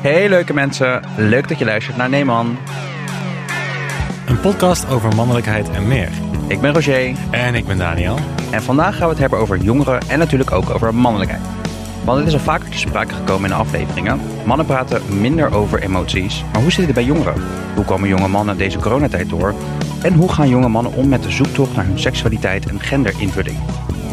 Hey leuke mensen, leuk dat je luistert naar Neeman. Een podcast over mannelijkheid en meer. Ik ben Roger En ik ben Daniel. en vandaag gaan we het hebben over jongeren en natuurlijk ook over mannelijkheid. Want het is al vaker te sprake gekomen in de afleveringen. Mannen praten minder over emoties, maar hoe zit het bij jongeren? Hoe komen jonge mannen deze coronatijd door? En hoe gaan jonge mannen om met de zoektocht naar hun seksualiteit en genderinvulling?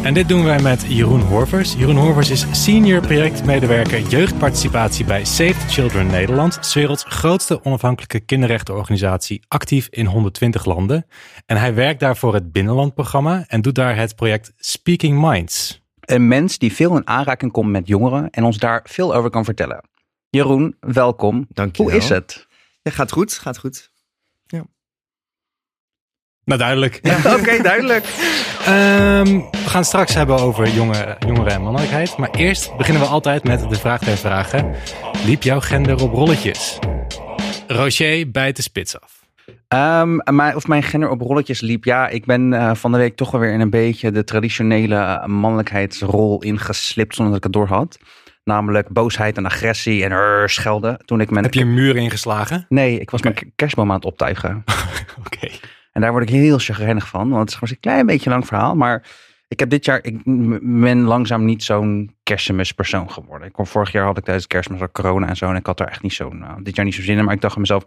En dit doen wij met Jeroen Horvers. Jeroen Horvers is senior projectmedewerker jeugdparticipatie bij Save the Children Nederland. 's werelds grootste onafhankelijke kinderrechtenorganisatie, actief in 120 landen. En hij werkt daar voor het Binnenlandprogramma en doet daar het project Speaking Minds. Een mens die veel in aanraking komt met jongeren en ons daar veel over kan vertellen. Jeroen, welkom. Dankjewel. Hoe is het? Ja, gaat goed, gaat goed. Nou, duidelijk. Oké, duidelijk. Ehm, we gaan straks hebben over jonge, jongeren en mannelijkheid. Maar eerst beginnen we altijd met de vraag der vragen. Liep jouw gender op rolletjes? Rocher bijt de spits af. Ehm, mijn, of mijn gender op rolletjes liep. Ja, ik ben eh, van de week toch wel weer in een beetje de traditionele mannelijkheidsrol ingeslipt zonder dat ik het door had. Namelijk boosheid en agressie en uh, schelden. Toen ik mijn... Heb je een muur ingeslagen? Nee, ik was mijn kerstboom aan het optuigen. Oké. En daar word ik heel chagrijnig van. Want het is gewoon een klein beetje lang verhaal. Maar ik heb dit jaar, ik ben langzaam niet zo'n kerstmispersoon geworden. Ik kwam vorig jaar had ik tijdens kerstmis ook corona en zo. En ik had er echt niet zo'n, uh, dit jaar niet zo zin in. Maar ik dacht aan mezelf,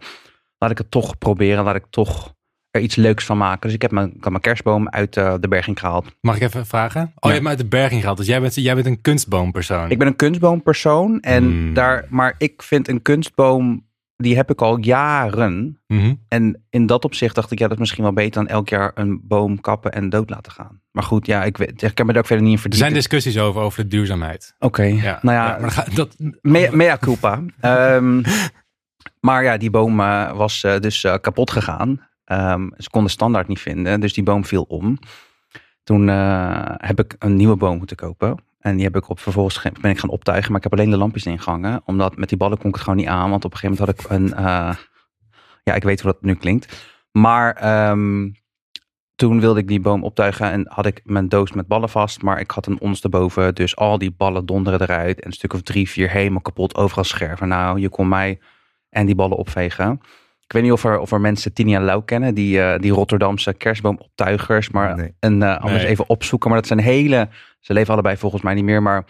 laat ik het toch proberen. Laat ik toch er iets leuks van maken. Dus ik heb mijn, ik mijn kerstboom uit uh, de berging gehaald. Mag ik even vragen? Oh, Ja. je hebt me uit de berging gehaald. Dus jij bent, jij bent een kunstboompersoon. Ik ben een kunstboompersoon. En Hmm. daar, maar ik vind een kunstboom, die heb ik al jaren. Mhm. En in dat opzicht dacht ik, ja, dat is misschien wel beter dan elk jaar een boom kappen en dood laten gaan. Maar goed, ja, ik, weet, ik heb me er ook verder niet in Er verdiept. zijn discussies over, over de duurzaamheid. Oké, Ja. nou ja, maar ga- dat, mea, mea culpa. Ehm, maar ja, die boom eh, was eh, dus eh, kapot gegaan. Ehm, ze konden standaard niet vinden, dus die boom viel om. Toen heb ik een nieuwe boom moeten kopen. En die heb ik op vervolgens ge- ben ik gaan optuigen, maar ik heb alleen de lampjes ingehangen. Omdat met die ballen kon ik het gewoon niet aan. Want op een gegeven moment had ik een, eh, ja, ik weet hoe dat nu klinkt. Maar ehm, toen wilde ik die boom optuigen en had ik mijn doos met ballen vast. Maar ik had een ons erboven, dus al die ballen donderen eruit. En een stuk of drie, vier helemaal kapot, overal scherven. Nou, je kon mij en die ballen opvegen. Ik weet niet of er, of er mensen Tinia Lau kennen, die, eh, die Rotterdamse kerstboomoptuigers. Maar Nee. en, eh, anders Nee. even opzoeken. Maar dat zijn hele, ze leven allebei volgens mij niet meer. Maar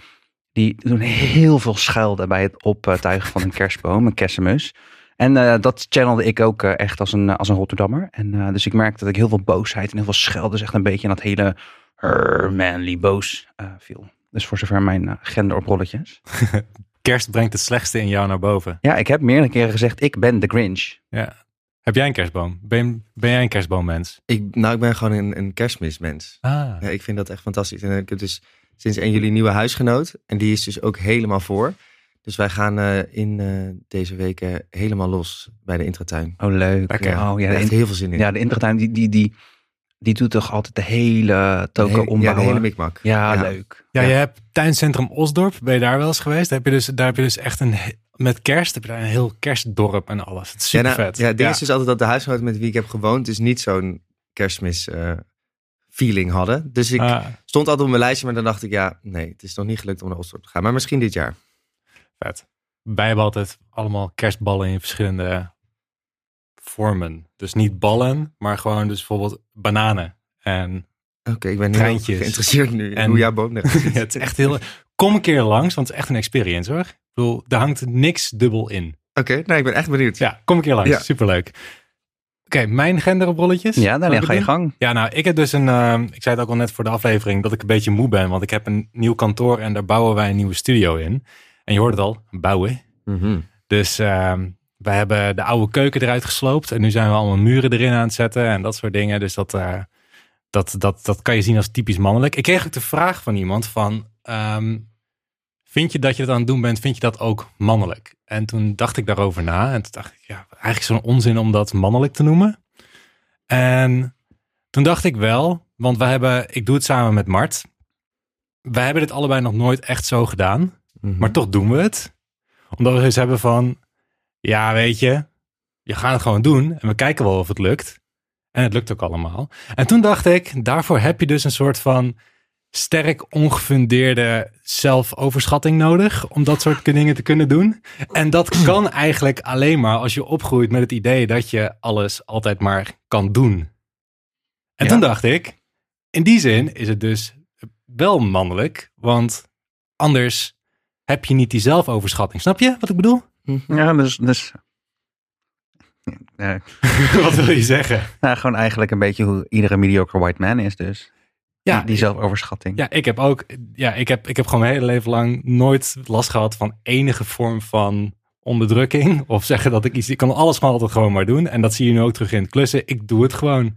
die doen heel veel schelden bij het optuigen van een kerstboom, een kerstmis. En eh, dat channelde ik ook eh, echt als een, als een Rotterdammer. En eh, dus ik merkte dat ik heel veel boosheid en heel veel schelden, dus echt een beetje in dat hele "Arr, manly boos eh, viel. Dus voor zover mijn eh, gender op rolletjes. kerst brengt het slechtste in jou naar boven. Ja, ik heb meerdere keren gezegd, ik ben de Grinch. Ja. Heb jij een kerstboom? Ben, ben jij een kerstboommens? Ik, nou, ik ben gewoon een, een kerstmismens. Ah. Ja, ik vind dat echt fantastisch. En ik heb dus sinds 1 juli een nieuwe huisgenoot. En die is dus ook helemaal voor. Dus wij gaan eh, in eh, deze weken helemaal los bij de intratuin. Oh, leuk. Lekker. Oh, ja, Echt heel veel zin in. ja, de intratuin, die, die, die, die doet toch altijd de hele token hele- Ja, de hele mikmak. Ja, Ja. leuk. Ja, je hebt tuincentrum Osdorp. Ben je daar wel eens geweest? Daar heb je dus, daar heb je dus echt een... Met kerst heb je daar een heel kerstdorp en alles. Het is Ja, super nou, vet. ja, het ding is dus altijd dat de huisgenoten met wie ik heb gewoond... dus niet zo'n kerstmis eh, feeling hadden. Dus ik Ah, stond altijd op mijn lijstje, maar dan dacht ik... ja, nee, het is nog niet gelukt om naar Osdorp te gaan. Maar misschien dit jaar. vet. Wij hebben altijd allemaal kerstballen in verschillende vormen. Dus niet ballen, maar gewoon dus bijvoorbeeld bananen. En Oké, ik ben heel geïnteresseerd nu in En- hoe jouw boom eruit het is echt heel... Kom een keer langs, want het is echt een experience hoor. Ik bedoel, daar hangt niks dubbel in. Oké, nou, ik ben echt benieuwd. Ja, kom een keer langs. Ja. Superleuk. Oké, mijn gender op rolletjes. Ja, Zal ga je gang. Ja, nou, ik heb dus een... ehm, ik zei het ook al net voor de aflevering, dat ik een beetje moe ben. Want ik heb een nieuw kantoor en daar bouwen wij een nieuwe studio in. En je hoort het al, bouwen. Mhm. Dus ehm wij hebben de oude keuken eruit gesloopt. En nu zijn we allemaal muren erin aan het zetten en dat soort dingen. Dus dat, eh, dat, dat, dat kan je zien als typisch mannelijk. Ik kreeg ook de vraag van iemand van... ehm, vind je dat je dat aan het doen bent, vind je dat ook mannelijk? En toen dacht ik daarover na. En toen dacht ik, ja, eigenlijk zo'n onzin om dat mannelijk te noemen. En toen dacht ik wel, want we hebben, ik doe het samen met Mart. Wij hebben dit allebei nog nooit echt zo gedaan. Mhm. Maar toch doen we het. Omdat we dus hebben van, ja weet je, je gaat het gewoon doen en we kijken wel of het lukt. En het lukt ook allemaal. En toen dacht ik, daarvoor heb je dus een soort van sterk ongefundeerde zelfoverschatting nodig om dat soort dingen te kunnen doen. En dat kan eigenlijk alleen maar als je opgroeit met het idee dat je alles altijd maar kan doen. En Ja. toen dacht ik, in die zin is het dus wel mannelijk, want anders heb je niet die zelfoverschatting. Snap je wat ik bedoel? Ja, dus... dus wat wil je zeggen? nou, gewoon eigenlijk een beetje hoe iedere mediocre white man is dus. Ja, die, zelfoverschatting. Ja, ik heb ook. Ja, ik heb, ik heb gewoon mijn hele leven lang nooit last gehad van enige vorm van onderdrukking. Of zeggen dat ik iets. Ik kan alles gewoon altijd gewoon maar doen. En dat zie je nu ook terug in het klussen. Ik doe het gewoon.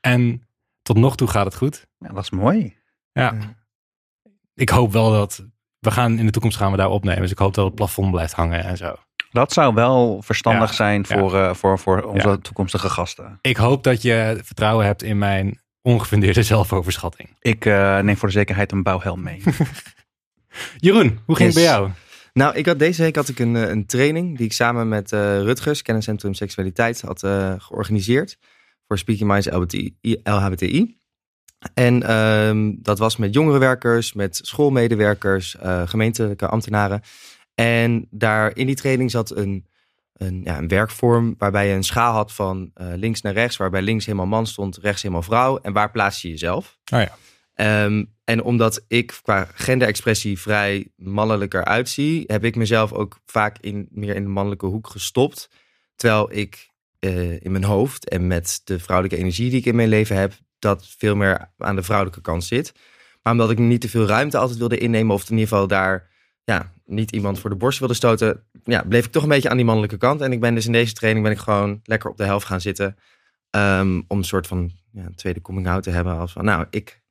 En tot nog toe gaat het goed. Ja, dat is mooi. Ja. Ik hoop wel dat. We gaan in de toekomst gaan we daar opnemen. Dus ik hoop dat het plafond blijft hangen en zo. Dat zou wel verstandig Ja, zijn ja. voor, eh, voor, voor onze toekomstige gasten. Ik hoop dat je vertrouwen hebt in mijn ongefundeerde zelfoverschatting. Ik eh, neem voor de zekerheid een bouwhelm mee. Jeroen, hoe ging het bij jou? Nou, ik had, deze week had ik een, eh, een training die ik samen met eh, Rutgers, Kenniscentrum Seksualiteit, had eh, georganiseerd. Voor Speaking Minds LHBTI. LHBTI. En ehm, dat was met jongerenwerkers, met schoolmedewerkers, eh, gemeentelijke ambtenaren. En daar in die training zat een, een, ja, een werkvorm waarbij je een schaal had van eh, links naar rechts. Waarbij links helemaal man stond, rechts helemaal vrouw. En waar plaats je jezelf? Oh ja. Ehm, en omdat ik qua genderexpressie vrij mannelijker uitzie, heb ik mezelf ook vaak in, meer in de mannelijke hoek gestopt. Terwijl ik eh, in mijn hoofd en met de vrouwelijke energie die ik in mijn leven heb, dat veel meer aan de vrouwelijke kant zit. Maar omdat ik niet te veel ruimte altijd wilde innemen, of in ieder geval daar ja, niet iemand voor de borst wilde stoten, ja, bleef ik toch een beetje aan die mannelijke kant. En ik ben dus in deze training ben ik gewoon lekker op de helft gaan zitten. ehm, om een soort van ja, een tweede coming out te hebben. Als van, nou, ik,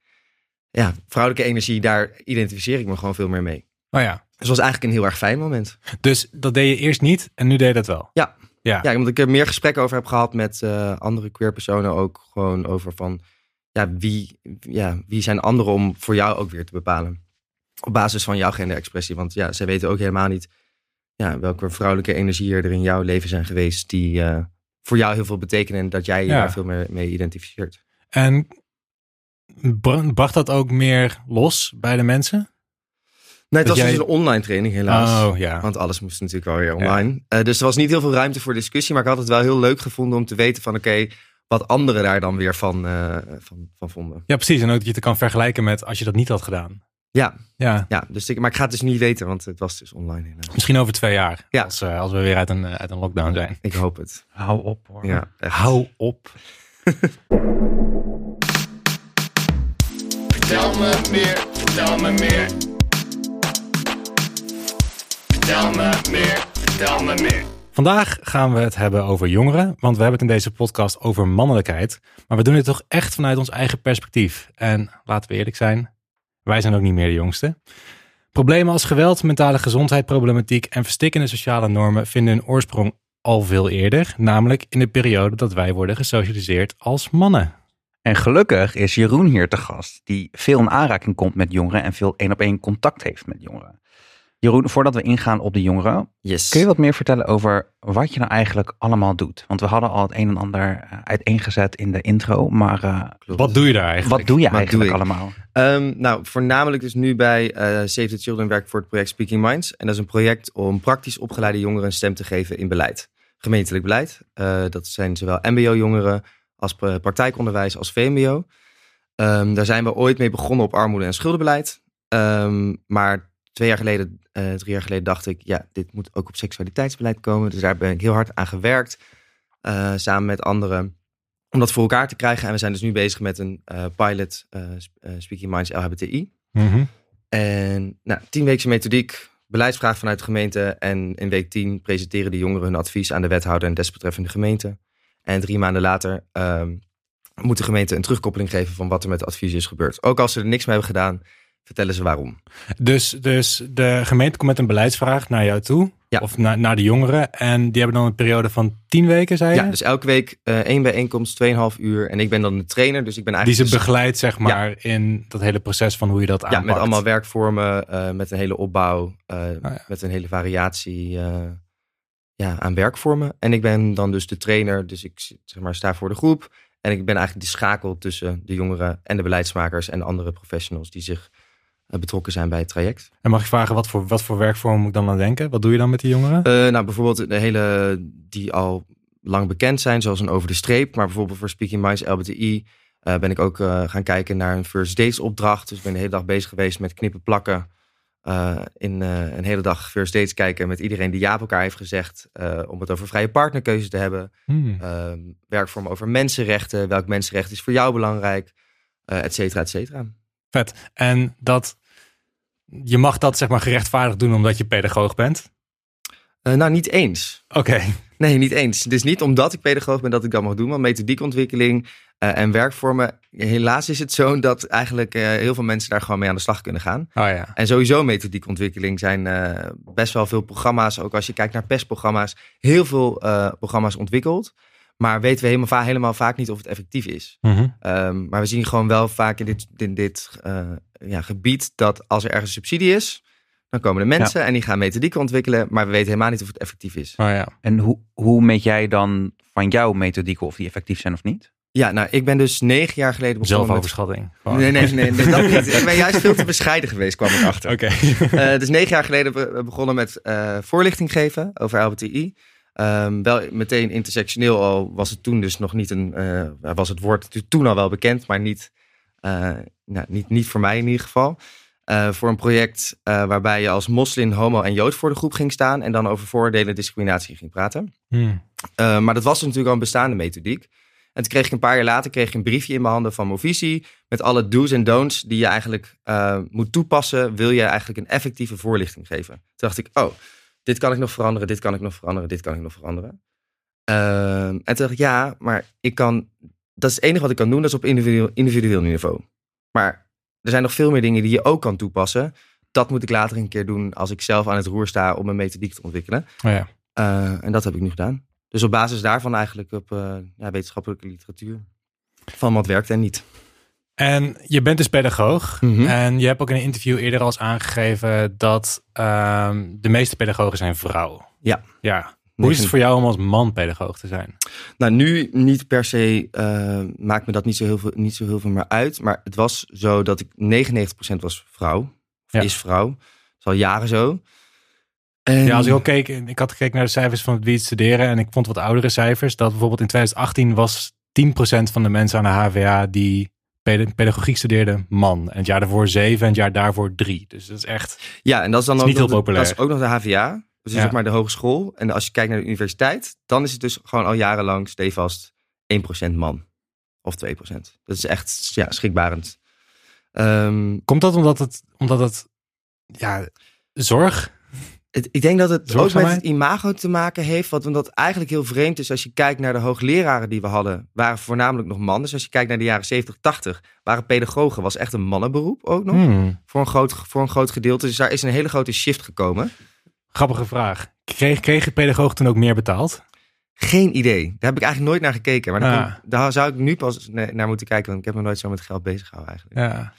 ja, vrouwelijke energie, daar identificeer ik me gewoon veel meer mee. Oh ja. Dus was eigenlijk een heel erg fijn moment. Dus dat deed je eerst niet en nu deed je dat wel. Ja. Ja. Ja, omdat ik er meer gesprekken over heb gehad met eh, andere queer personen ook. Gewoon over van, ja wie, ja, wie zijn anderen om voor jou ook weer te bepalen. Op basis van jouw genderexpressie. Want ja, zij weten ook helemaal niet ja, welke vrouwelijke energieën er in jouw leven zijn geweest. Die eh, voor jou heel veel betekenen en dat jij je Ja. daar veel meer mee identificeert. En bra- bracht dat ook meer los bij de mensen? Nee, het Dat was jij- dus een online training helaas. Oh ja. Want alles moest natuurlijk wel weer online. Eh, dus er was niet heel veel ruimte voor discussie. Maar ik had het wel heel leuk gevonden om te weten van... oké, wat anderen daar dan weer van, eh, van, van vonden. Ja, precies. En ook dat je het kan vergelijken met als je dat niet had gedaan. Ja, Ja, ja dus ik, maar ik ga het dus niet weten, want het was dus online misschien over twee jaar. Ja. Als, eh, als we weer uit een, eh, uit een lockdown zijn. Ik hoop het. Hou op hoor. Ja, echt. Hou op. Vertel me meer, vertel me meer. Vertel me meer, vertel me meer. Vandaag gaan we het hebben over jongeren. Want we hebben het in deze podcast over mannelijkheid. Maar we doen het toch echt vanuit ons eigen perspectief. En laten we eerlijk zijn, wij zijn ook niet meer de jongste. Problemen als geweld, mentale gezondheid, problematiek en verstikkende sociale normen vinden hun oorsprong al veel eerder. Namelijk in de periode dat wij worden gesocialiseerd als mannen. En gelukkig is Jeroen hier te gast, die veel in aanraking komt met jongeren en veel één op één contact heeft met jongeren. Jeroen, voordat we ingaan op de jongeren, Yes. kun je wat meer vertellen over wat je nou eigenlijk allemaal doet? Want we hadden al het een en ander eh, uiteengezet in de intro, maar eh. Wat doe je daar eigenlijk? wat doe je Wat eigenlijk allemaal? Ehm, nou, voornamelijk dus nu bij eh, Save the Children werk ik voor het project Speaking Minds. En dat is een project om praktisch opgeleide jongeren een stem te geven in beleid. Gemeentelijk beleid. Eh, dat zijn zowel mbo-jongeren als pra- praktijkonderwijs als VMBO. Ehm, daar zijn we ooit mee begonnen op armoede- en schuldenbeleid. Ehm, maar twee jaar geleden, eh, drie jaar geleden dacht ik, ja, dit moet ook op seksualiteitsbeleid komen. Dus daar ben ik heel hard aan gewerkt, eh, samen met anderen, om dat voor elkaar te krijgen. En we zijn dus nu bezig met een eh, pilot Sp- Speaking Minds LHBTI. Mhm. En nou, tien weken methodiek, beleidsvraag vanuit de gemeente. En in week 10 presenteren de jongeren hun advies aan de wethouder en desbetreffende gemeente. En drie maanden later ehm, moet de gemeente een terugkoppeling geven van wat er met het advies is gebeurd. Ook als ze er niks mee hebben gedaan, vertellen ze waarom. Dus, dus de gemeente komt met een beleidsvraag naar jou toe. Ja. Of naar, naar de jongeren. En die hebben dan een periode van tien weken, zei je? Ja, dus elke week eh, één bijeenkomst, 2,5 uur. En ik ben dan de trainer, dus ik ben die eigenlijk... ze dus- begeleidt, zeg maar, in dat hele proces van hoe je dat Ja, aanpakt. met allemaal werkvormen, eh, met een hele opbouw, eh, Oh ja. met een hele variatie ja, aan werkvormen. En ik ben dan dus de trainer, dus ik zeg maar, sta voor de groep. En ik ben eigenlijk de schakel tussen de jongeren en de beleidsmakers en de andere professionals die zich betrokken zijn bij het traject. En mag ik vragen, wat voor, wat voor werkvorm moet ik dan aan denken? Wat doe je dan met die jongeren? Eh, nou, bijvoorbeeld de hele die al lang bekend zijn, zoals een over de streep. Maar bijvoorbeeld voor Speaking Minds LBTI eh, ben ik ook eh, gaan kijken naar een first dates opdracht. Dus ik ben de hele dag bezig geweest met knippen plakken. eh, in eh, een hele dag first dates kijken met iedereen die ja op elkaar heeft gezegd. eh, om het over vrije partnerkeuze te hebben. Hmm. Ehm werkvorm over mensenrechten. Welk mensenrecht is voor jou belangrijk? eh et cetera, et cetera. Vet. En dat, je mag dat zeg maar gerechtvaardigd doen omdat je pedagoog bent? Eh, nou, niet eens. Oké. Nee, niet eens. Dus niet omdat ik pedagoog ben dat ik dat mag doen, want methodiekontwikkeling eh, en werkvormen. Helaas is het zo dat eigenlijk eh, heel veel mensen daar gewoon mee aan de slag kunnen gaan. Oh ja. En sowieso methodiekontwikkeling zijn best wel veel programma's, ook als je kijkt naar PES-programma's, heel veel programma's ontwikkeld. Maar weten we helemaal, va- helemaal vaak niet of het effectief is. Mhm. Ehm, maar we zien gewoon wel vaak in dit, in dit eh, ja, gebied dat als er ergens subsidie is, dan komen er mensen en die gaan methodieken ontwikkelen, maar we weten helemaal niet of het effectief is. Oh ja. En hoe, hoe meet jij dan van jouw methodieken of die effectief zijn of niet? Ja, nou, ik ben dus negen jaar geleden begonnen met... Zelfoverschatting. Nee, nee, nee, nee, dat niet. Ik ben juist veel te bescheiden geweest, kwam ik achter. Oké. Eh, dus negen jaar geleden be- begonnen met eh, voorlichting geven over LBTI. Ehm, wel meteen intersectioneel al was het toen dus nog niet een... eh, was het woord natuurlijk toen al wel bekend, maar niet, eh, nou, niet, niet voor mij in ieder geval. Eh, voor een project waarbij je als moslim, homo en jood voor de groep ging staan... en dan over vooroordelen en discriminatie ging praten. Hmm. Maar dat was natuurlijk al een bestaande methodiek. En toen kreeg ik een paar jaar later kreeg ik een briefje in mijn handen van Movisie. Met alle do's en don'ts die je eigenlijk moet toepassen. Wil je eigenlijk een effectieve voorlichting geven. Toen dacht ik, oh, dit kan ik nog veranderen. Dit kan ik nog veranderen. Dit kan ik nog veranderen. Uh, en toen dacht ik, ja, maar ik kan. Dat is het enige wat ik kan doen. Dat is op individueel, individueel niveau. Maar er zijn nog veel meer dingen die je ook kan toepassen. Dat moet ik later een keer doen als ik zelf aan het roer sta om een methodiek te ontwikkelen. Oh ja. Uh, en dat heb ik nu gedaan. Dus op basis daarvan eigenlijk op uh, ja, wetenschappelijke literatuur. Van wat werkt en niet. En je bent dus pedagoog. Mhm. En je hebt ook in een interview eerder al eens aangegeven dat ehm, de meeste pedagogen zijn vrouw. Ja. Ja. Hoe is het voor jou om als man pedagoog te zijn? Nou, nu niet per se uh, maakt me dat niet zo, heel veel, niet zo heel veel meer uit. Maar het was zo dat ik 99% was vrouw. Of Ja. is vrouw. Dat is al jaren zo. En, Ja, als ik ook keek, ik had gekeken naar de cijfers van het wie het studeren en ik vond wat oudere cijfers. Dat bijvoorbeeld in 2018 was 10% van de mensen aan de HVA die pedagogiek studeerden man. En het jaar daarvoor 7 en het jaar daarvoor 3. Dus dat is echt... Ja, en dat is dan is ook, niet nog heel de, populair. dat is ook nog de HVA. Dus Ja. zeg maar de hogeschool. En als je kijkt naar de universiteit, dan is het dus gewoon al jarenlang stevast 1% man. Of 2%. Dat is echt ja, schrikbarend. Ehm, Komt dat omdat het, omdat het ja, zorg? Het, ik denk dat het ook met het imago te maken heeft. Wat omdat eigenlijk heel vreemd is als je kijkt naar de hoogleraren die we hadden. Waren voornamelijk nog mannen. Dus als je kijkt naar de jaren 70, 80, waren pedagogen. Was echt een mannenberoep ook nog. Hmm. Voor, een groot, voor een groot gedeelte. Dus daar is een hele grote shift gekomen. Grappige vraag. Kreeg, kreeg je pedagoog toen ook meer betaald? Geen idee. Daar heb ik eigenlijk nooit naar gekeken. Maar daar, zou ik nu pas na- naar moeten kijken. Want ik heb me nooit zo met geld bezig gehouden eigenlijk. Ja.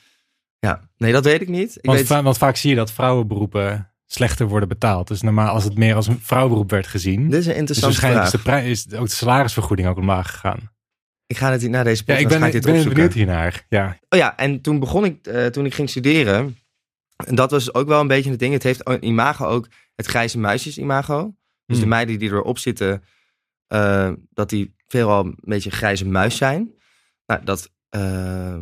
Ja, nee, dat weet ik niet. Ik Want, weet, va- want vaak zie je dat vrouwenberoepen slechter worden betaald. Dus normaal als het meer als een vrouwenberoep werd gezien. dit is een Dus waarschijnlijk is, de prij- is ook de salarisvergoeding ook omlaag gegaan. Ik ga het na deze Ja, podcast ik ben, ga ik ik dit ben opzoeken. benieuwd hiernaar. Ja. Oh ja, en toen begon ik, eh, toen ik ging studeren. En dat was ook wel een beetje het ding. Het heeft een imago ook het grijze muisjes imago. Dus de Hmm. meiden die erop zitten, eh, dat die veelal een beetje grijze muis zijn. Nou, dat eh,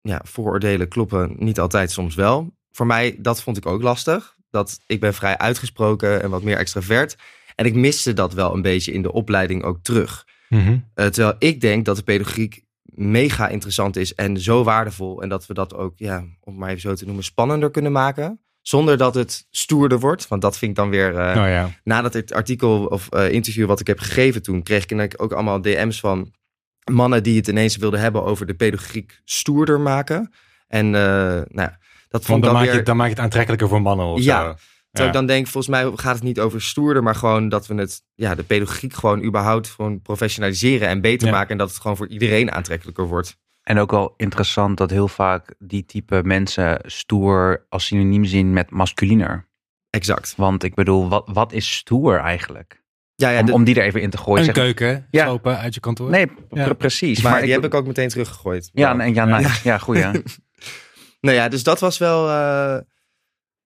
ja, vooroordelen kloppen niet altijd, soms wel. Voor mij, dat vond ik ook lastig. Dat ik ben vrij uitgesproken en wat meer extravert. En ik miste dat wel een beetje in de opleiding ook terug. Mhm. Eh, terwijl ik denk dat de pedagogiek mega interessant is en zo waardevol. En dat we dat ook, ja, om het maar even zo te noemen, spannender kunnen maken. Zonder dat het stoerder wordt. Want dat vind ik dan weer. eh, Oh ja. Na dat artikel of eh, interview wat ik heb gegeven toen, kreeg ik ook allemaal DM's van mannen die het ineens wilden hebben over de pedagogiek stoerder maken. En nou ja, dat vond dan, dan maak weer. je, dan maak je het aantrekkelijker voor mannen of Ja. zo. Terwijl Ja. ik dan denk, volgens mij gaat het niet over stoerder, maar gewoon dat we het, ja, de pedagogiek gewoon überhaupt gewoon professionaliseren en beter Ja. maken. En dat het gewoon voor iedereen aantrekkelijker wordt. En ook wel interessant dat heel vaak die type mensen stoer als synoniem zien met masculiner. Exact. Want ik bedoel, wat, wat is stoer eigenlijk? Ja, ja om, de- om die er even in te gooien. Een zeg- keuken Ja. slopen uit je kantoor. Nee, Ja. precies. maar, Maar, die ik, heb ik ook meteen teruggegooid. Ja, nee, ja, nice. ja, goeie. Nou ja, dus dat was wel eh,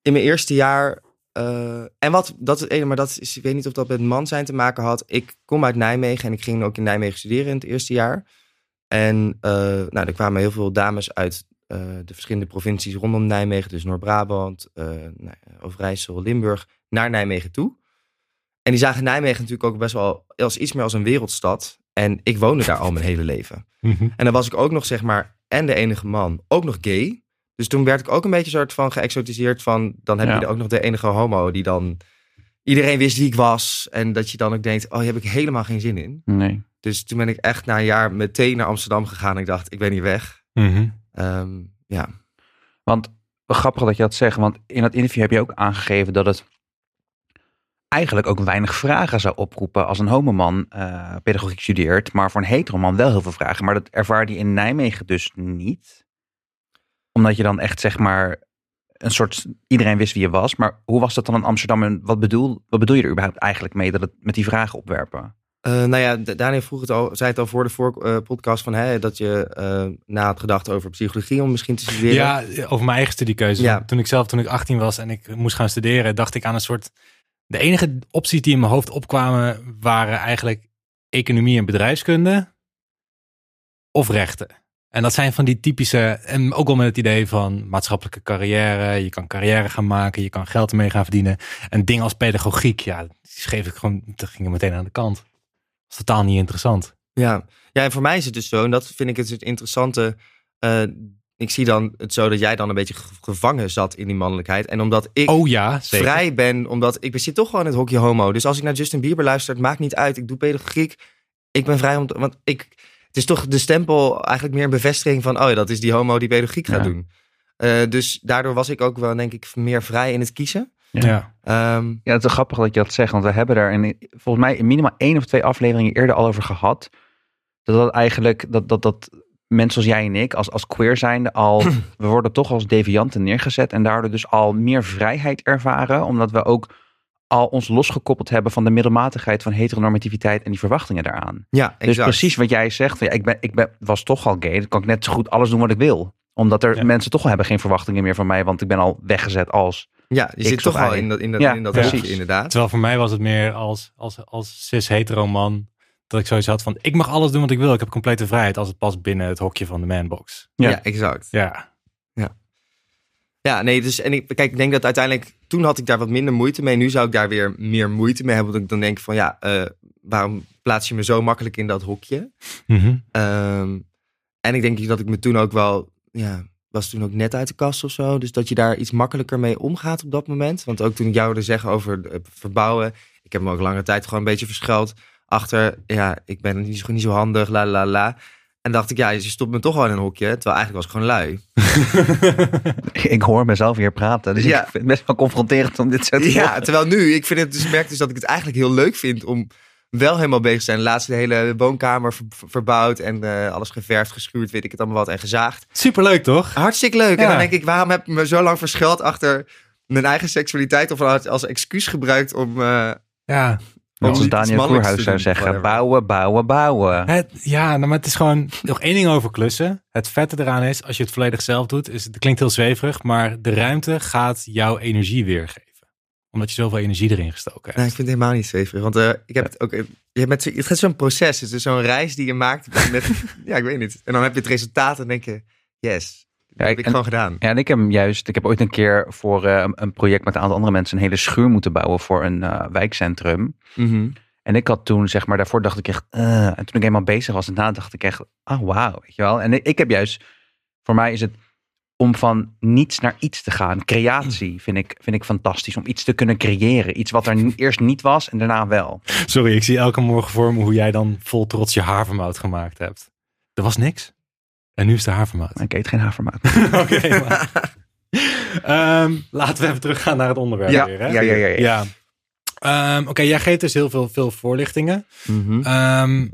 in mijn eerste jaar. eh, en wat, dat is ene, maar dat is, ik weet niet of dat met man zijn te maken had. Ik kom uit Nijmegen en ik ging ook in Nijmegen studeren in het eerste jaar. En eh, nou, er kwamen heel veel dames uit eh, de verschillende provincies rondom Nijmegen, dus Noord-Brabant, eh nou, Overijssel, Limburg, naar Nijmegen toe. En die zagen Nijmegen natuurlijk ook best wel als iets meer als een wereldstad. En ik woonde daar al mijn hele leven. Mhm. En dan was ik ook nog, zeg maar, en de enige man, ook nog gay. Dus toen werd ik ook een beetje soort van geëxotiseerd van, dan heb Ja. je ook nog de enige homo die dan iedereen wist wie ik was. En dat je dan ook denkt, oh, hier heb ik helemaal geen zin in. Nee. Dus toen ben ik echt na een jaar meteen naar Amsterdam gegaan. En ik dacht, ik ben hier weg. Mhm. Ehm, ja. Want grappig dat je dat zegt, want in dat interview heb je ook aangegeven dat het eigenlijk ook weinig vragen zou oproepen als een homoman eh pedagogiek studeert, maar voor een heteroman wel heel veel vragen. Maar dat ervaarde je in Nijmegen dus niet. Omdat je dan echt zeg maar een soort, iedereen wist wie je was. Maar hoe was dat dan in Amsterdam en wat bedoel, wat bedoel je er überhaupt eigenlijk mee dat het met die vragen opwerpen? Eh, nou ja, Daniel vroeg het al, zei het al voor de voor, eh, podcast van hè, dat je eh, na had gedacht over psychologie om misschien te studeren. Ja, over mijn eigen studiekeuze. Ja. Toen ik zelf, toen ik 18 was en ik moest gaan studeren, dacht ik aan een soort. De enige opties die in mijn hoofd opkwamen waren eigenlijk economie en bedrijfskunde of rechten. En dat zijn van die typische, en ook wel met het idee van maatschappelijke carrière. Je kan carrière gaan maken, je kan geld ermee gaan verdienen. En dingen als pedagogiek, ja, die schreef ik gewoon, dat ging er meteen aan de kant. Dat is totaal niet interessant. Ja. ja, en voor mij is het dus zo, en dat vind ik het, interessante. eh, ik zie dan het zo dat jij dan een beetje ge- gevangen zat in die mannelijkheid. En omdat ik Oh ja, vrij ben, omdat ik zit toch gewoon in het hokje homo. Dus als ik naar Justin Bieber luister, het maakt niet uit. Ik doe pedagogiek. Ik ben vrij om, te- want ik, is toch de stempel eigenlijk meer een bevestiging van, oh ja, dat is die homo die pedagogiek gaat Ja. doen. Eh, dus daardoor was ik ook wel, denk ik, meer vrij in het kiezen. Ja. Ehm, Ja, het is grappig dat je dat zegt, want we hebben daar in, volgens mij in minimaal één of twee afleveringen eerder al over gehad. Dat dat eigenlijk, dat, dat, dat mensen als jij en ik, als, als queer zijnde, al, we worden toch als devianten neergezet en daardoor dus al meer vrijheid ervaren, omdat we ook al ons losgekoppeld hebben van de middelmatigheid van heteronormativiteit en die verwachtingen daaraan. ja, Dus precies wat jij zegt, van, ja, ik, ben, ik ben, was toch al gay, dan kan ik net zo goed alles doen wat ik wil. Omdat er Ja. mensen toch al hebben geen verwachtingen meer van mij, want ik ben al weggezet als... Ja, je zit toch al in dat, in dat, Ja, in dat inderdaad. Terwijl voor mij was het meer als, als, als cis-hetero man. Dat ik zoiets had van, ik mag alles doen wat ik wil. Ik heb complete vrijheid als het past binnen het hokje van de manbox. Ja. Ja, exact. Ja, Ja, nee, dus en ik, kijk, ik denk dat uiteindelijk, toen had ik daar wat minder moeite mee. Nu zou ik daar weer meer moeite mee hebben. Want ik dan denk van, ja, eh, waarom plaats je me zo makkelijk in dat hokje? Mhm. Ehm, en ik denk dat ik me toen ook wel, ja, was toen ook net uit de kast of zo. Dus dat je daar iets makkelijker mee omgaat op dat moment. Want ook toen ik jou hoorde zeggen over eh, verbouwen, ik heb me ook lange tijd gewoon een beetje verschuild achter, ja, ik ben niet zo, niet zo handig, la la la. En dacht ik, ja, je stopt me toch wel in een hokje. Terwijl eigenlijk was ik gewoon lui. Ik hoor mezelf hier praten, dus Ja. ik vind het best wel confronterend om dit zo te Ja, horen. terwijl nu, ik vind het dus, merk dus dat ik het eigenlijk heel leuk vind om wel helemaal bezig te zijn. Laatst de hele woonkamer ver- ver- verbouwd en eh, alles geverfd, geschuurd, weet ik het allemaal wat, en gezaagd. Superleuk toch? Hartstikke leuk. En dan denk ik, waarom heb ik me zo lang verschuild achter mijn eigen seksualiteit of als, als excuus gebruikt om... eh, Ja. Zoals Daniel Koerhuis zou zeggen, bouwen, bouwen, bouwen. Het, ja, nou, maar het is gewoon nog één ding over klussen. Het vette eraan is, als je het volledig zelf doet, is, het klinkt heel zweverig, maar de ruimte gaat jouw energie weergeven. Omdat je zoveel energie erin gestoken hebt. Nee, ik vind het helemaal niet zweverig. Want eh, ik heb het ook. Je hebt met, het gaat zo'n proces. Het is zo'n reis die je maakt. Met, ja, ik weet niet. En dan heb je het resultaat en denk je: yes. Ja, heb ik en- gewoon gedaan. Ja, en ik heb hem juist, ik heb ooit een keer voor eh, een- project met een aantal andere mensen een hele schuur moeten bouwen voor een eh, wijkcentrum. Mhm. En ik had toen, zeg maar, daarvoor dacht ik echt, eh, en toen ik eenmaal bezig was en daarna dacht ik echt, ah wauw, weet je wel. En ik, ik heb juist, voor mij is het om van niets naar iets te gaan. Creatie vind ik, vind ik fantastisch, om iets te kunnen creëren. Iets wat er eerst niet was en daarna wel. Sorry, ik zie elke morgen voor me hoe jij dan vol trots je havermout gemaakt hebt. Er was niks. En nu is de havermout. Ik eet geen havermout. Oké, Ehm, laten we even teruggaan naar het onderwerp Ja, weer. Hè? ja, ja, ja, ja. Ja. Ehm, Oké, jij geeft dus heel veel, veel voorlichtingen. Mhm. Ehm,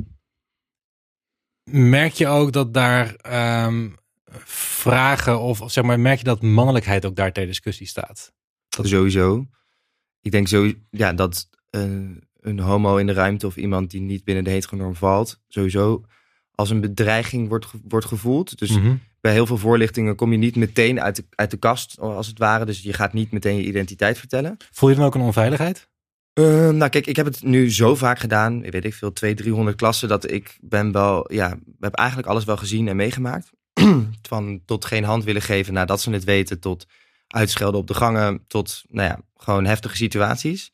merk je ook dat daar ehm, vragen of, of zeg maar, merk je dat mannelijkheid ook daar ter discussie staat? Sowieso. Ik denk zo, ja, dat eh, een homo in de ruimte of iemand die niet binnen de heteronorm valt, sowieso als een bedreiging wordt, wordt gevoeld. Dus Mhm. bij heel veel voorlichtingen kom je niet meteen uit de, uit de kast, als het ware. Dus je gaat niet meteen je identiteit vertellen. Voel je dan ook een onveiligheid? Eh, nou, kijk, ik heb het nu zo vaak gedaan, weet ik veel, 200, 300 klassen, dat ik ben wel, ja, heb eigenlijk alles wel gezien en meegemaakt. Van tot geen hand willen geven nadat ze het weten, tot uitschelden op de gangen, tot, nou ja, gewoon heftige situaties.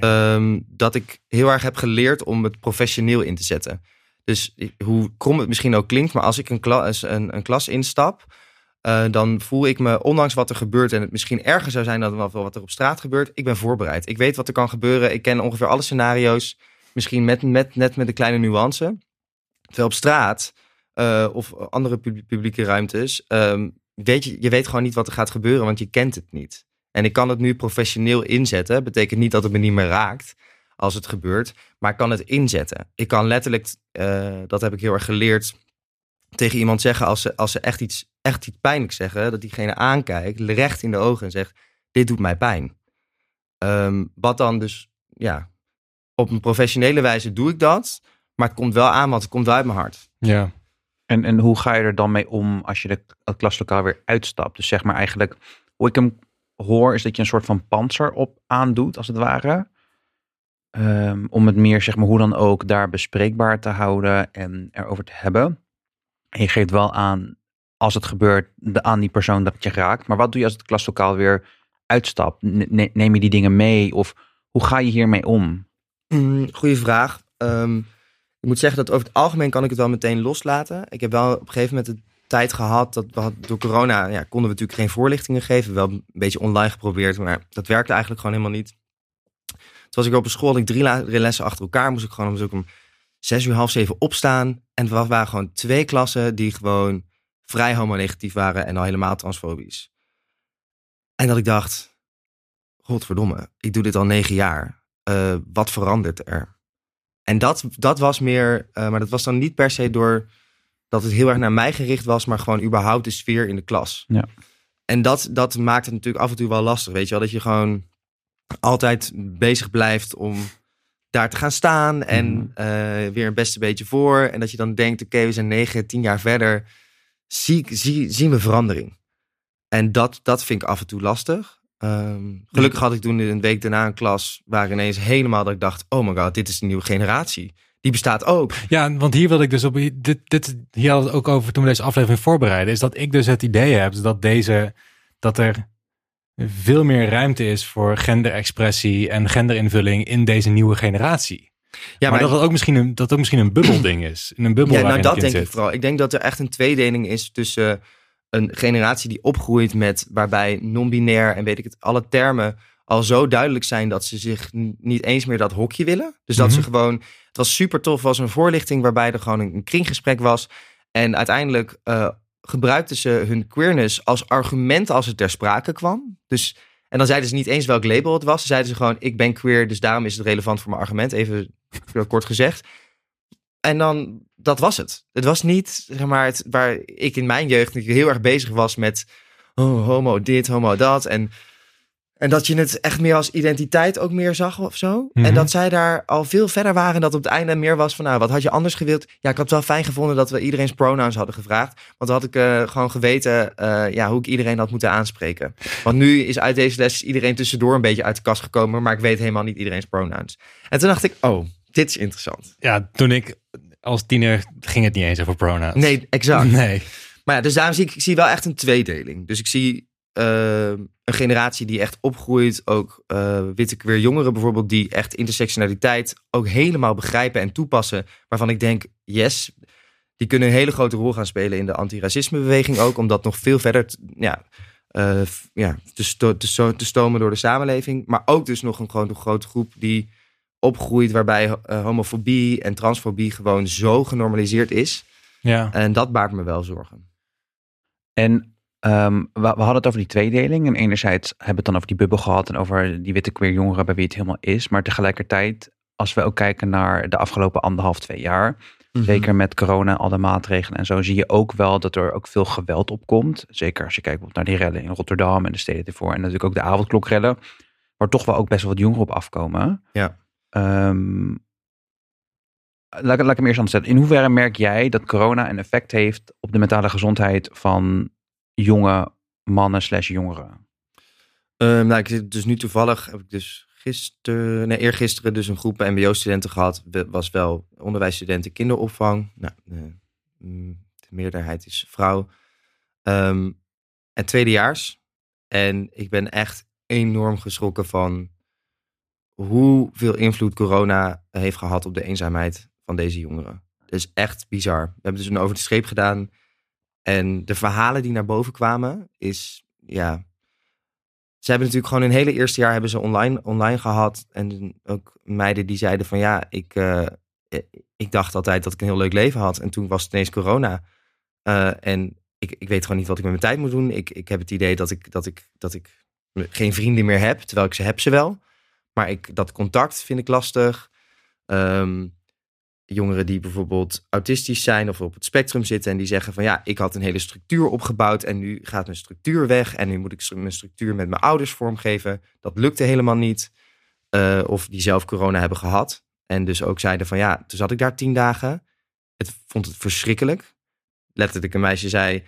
Ehm, dat ik heel erg heb geleerd om het professioneel in te zetten. Dus hoe krom het misschien ook klinkt, maar als ik een, klas, een, een klas instap, eh, dan voel ik me, ondanks wat er gebeurt en het misschien erger zou zijn dan wat er op straat gebeurt, ik ben voorbereid. Ik weet wat er kan gebeuren. Ik ken ongeveer alle scenario's, misschien met, met, net met een kleine nuance. Terwijl op straat eh, of andere pub- publieke ruimtes, ehm, weet je, je weet gewoon niet wat er gaat gebeuren, want je kent het niet. En ik kan het nu professioneel inzetten. Betekent niet dat het me niet meer raakt als het gebeurt. Maar ik kan het inzetten. Ik kan letterlijk, eh, dat heb ik heel erg geleerd, tegen iemand zeggen als ze, als ze echt, iets, echt iets pijnlijks zeggen. Dat diegene aankijkt, recht in de ogen en zegt, dit doet mij pijn. Ehm, wat dan dus, ja, op een professionele wijze doe ik dat. Maar het komt wel aan, want het komt wel uit mijn hart. Ja. En, en hoe ga je er dan mee om als je de, het klaslokaal weer uitstapt? Dus zeg maar eigenlijk, hoe ik hem hoor, is dat je een soort van panzer op aandoet, als het ware. Ehm, om het meer, zeg maar, hoe dan ook, daar bespreekbaar te houden en erover te hebben. En je geeft wel aan, als het gebeurt, aan die persoon dat het je raakt. Maar wat doe je als het klaslokaal weer uitstapt? Ne- ne- neem je die dingen mee? Of hoe ga je hiermee om? Mm, goeie vraag. Ehm, ik moet zeggen dat over het algemeen kan ik het wel meteen loslaten. Ik heb wel op een gegeven moment de tijd gehad dat door corona ja, konden we natuurlijk geen voorlichtingen geven. Wel een beetje online geprobeerd, maar dat werkte eigenlijk gewoon helemaal niet. Toen was ik op een school, had ik drie lessen achter elkaar. Moest ik gewoon ik om zes uur, half zeven opstaan. En wa- waren gewoon twee klassen die gewoon vrij homonegatief waren en al helemaal transfobisch. En dat ik dacht, godverdomme, ik doe dit al negen jaar. Eh, wat verandert er? En dat, dat was meer, eh, maar dat was dan niet per se door dat het heel erg naar mij gericht was, maar gewoon überhaupt de sfeer in de klas. Ja. En dat, dat maakt het natuurlijk af en toe wel lastig, weet je wel, dat je gewoon altijd bezig blijft om daar te gaan staan en Mhm. eh, weer een beste beetje voor. En dat je dan denkt, oké, we zijn negen, tien jaar verder, zie, zien we verandering. En dat, dat vind ik af en toe lastig. Ehm, gelukkig had ik toen een week daarna een klas waar ineens helemaal dat ik dacht, oh my god, dit is de nieuwe generatie. Die bestaat ook. Ja, want hier wil ik dus op. Dit, dit, hier had het ook over toen we deze aflevering voorbereiden. Is dat ik dus het idee heb dat deze. Dat er veel meer ruimte is voor genderexpressie en genderinvulling in deze nieuwe generatie. Ja, maar, dat het ook misschien een, dat ook misschien een bubbelding is. In een bubbel Ja, nou dat denk ik vooral. Ik denk dat er echt een tweedeling is tussen een generatie die opgroeit met waarbij non-binair en weet ik het, alle termen al zo duidelijk zijn dat ze zich niet eens meer dat hokje willen. Dus dat Mhm. ze gewoon, het was super tof, was een voorlichting waarbij er gewoon een, een kringgesprek was. En uiteindelijk eh, gebruikten ze hun queerness als argument als het ter sprake kwam. Dus, en dan zeiden ze niet eens welk label het was. Ze zeiden ze gewoon, ik ben queer, dus daarom is het relevant voor mijn argument. Even kort gezegd. En dan, dat was het. Het was niet, zeg maar, het, waar ik in mijn jeugd heel erg bezig was met oh, homo dit, homo dat. En, en dat je het echt meer als identiteit ook meer zag of zo. Mhm. En dat zij daar al veel verder waren. En dat op het einde meer was van, nou, wat had je anders gewild? Ja, ik had het wel fijn gevonden dat we iedereen's pronouns hadden gevraagd. Want dan had ik eh, gewoon geweten eh, ja, hoe ik iedereen had moeten aanspreken. Want nu is uit deze les iedereen tussendoor een beetje uit de kast gekomen. Maar ik weet helemaal niet iedereen's pronouns. En toen dacht ik, oh, dit is interessant. Ja, toen ik als tiener ging het niet eens over pronouns. Nee, exact. Nee. Maar ja, dus daarom zie ik, ik zie wel echt een tweedeling. Dus ik zie eh, een generatie die echt opgroeit. Ook eh, witte queer jongeren bijvoorbeeld. Die echt intersectionaliteit ook helemaal begrijpen en toepassen. Waarvan ik denk, yes. Die kunnen een hele grote rol gaan spelen in de antiracismebeweging ook. Om dat nog veel verder te, ja, eh, ja, te, sto- te, sto- te stomen door de samenleving. Maar ook dus nog een grote, grote groep die opgroeit. Waarbij eh, homofobie en transfobie gewoon zo genormaliseerd is. Ja. En dat baart me wel zorgen. En ehm, we, we hadden het over die tweedeling. En enerzijds hebben we het dan over die bubbel gehad en over die witte queer jongeren bij wie het helemaal is. Maar tegelijkertijd, als we ook kijken naar de afgelopen anderhalf, twee jaar. Zeker met corona al de maatregelen en zo zie je ook wel dat er ook veel geweld opkomt. Zeker als je kijkt bijvoorbeeld naar die rellen in Rotterdam en de steden ervoor. En natuurlijk ook de avondklokrellen. Waar toch wel ook best wel wat jongeren op afkomen. Ja. ehm, laat, ik- laat ik hem eerst anders zetten. In hoeverre merk jij dat corona een effect heeft op de mentale gezondheid van jonge mannen slash jongeren? Ehm, nou, ik zit dus nu toevallig, heb ik dus gisteren, nee, eergisteren dus een groep mbo-studenten gehad. Was wel onderwijsstudenten kinderopvang. Nou, de, mm, de meerderheid is vrouw. Ehm, en tweedejaars. En ik ben echt enorm geschrokken van hoeveel invloed corona heeft gehad op de eenzaamheid van deze jongeren. Dat is echt bizar. We hebben dus een over de streep gedaan. En de verhalen die naar boven kwamen, is ja, ze hebben natuurlijk gewoon hun hele eerste jaar hebben ze online, online gehad. En ook meiden die zeiden van ja, ik, eh, ik dacht altijd dat ik een heel leuk leven had. En toen was het ineens corona. Eh, en ik, ik weet gewoon niet wat ik met mijn tijd moet doen. Ik, ik heb het idee dat ik, dat, ik, dat ik geen vrienden meer heb. Terwijl ik ze heb ze wel. Maar ik, dat contact vind ik lastig. Ehm, jongeren die bijvoorbeeld autistisch zijn of op het spectrum zitten en die zeggen van ja, ik had een hele structuur opgebouwd en nu gaat mijn structuur weg en nu moet ik mijn structuur met mijn ouders vormgeven. Dat lukte helemaal niet. Eh, of die zelf corona hebben gehad en dus ook zeiden van ja, toen zat ik daar tien dagen. Het vond het verschrikkelijk. Letterlijk een meisje zei,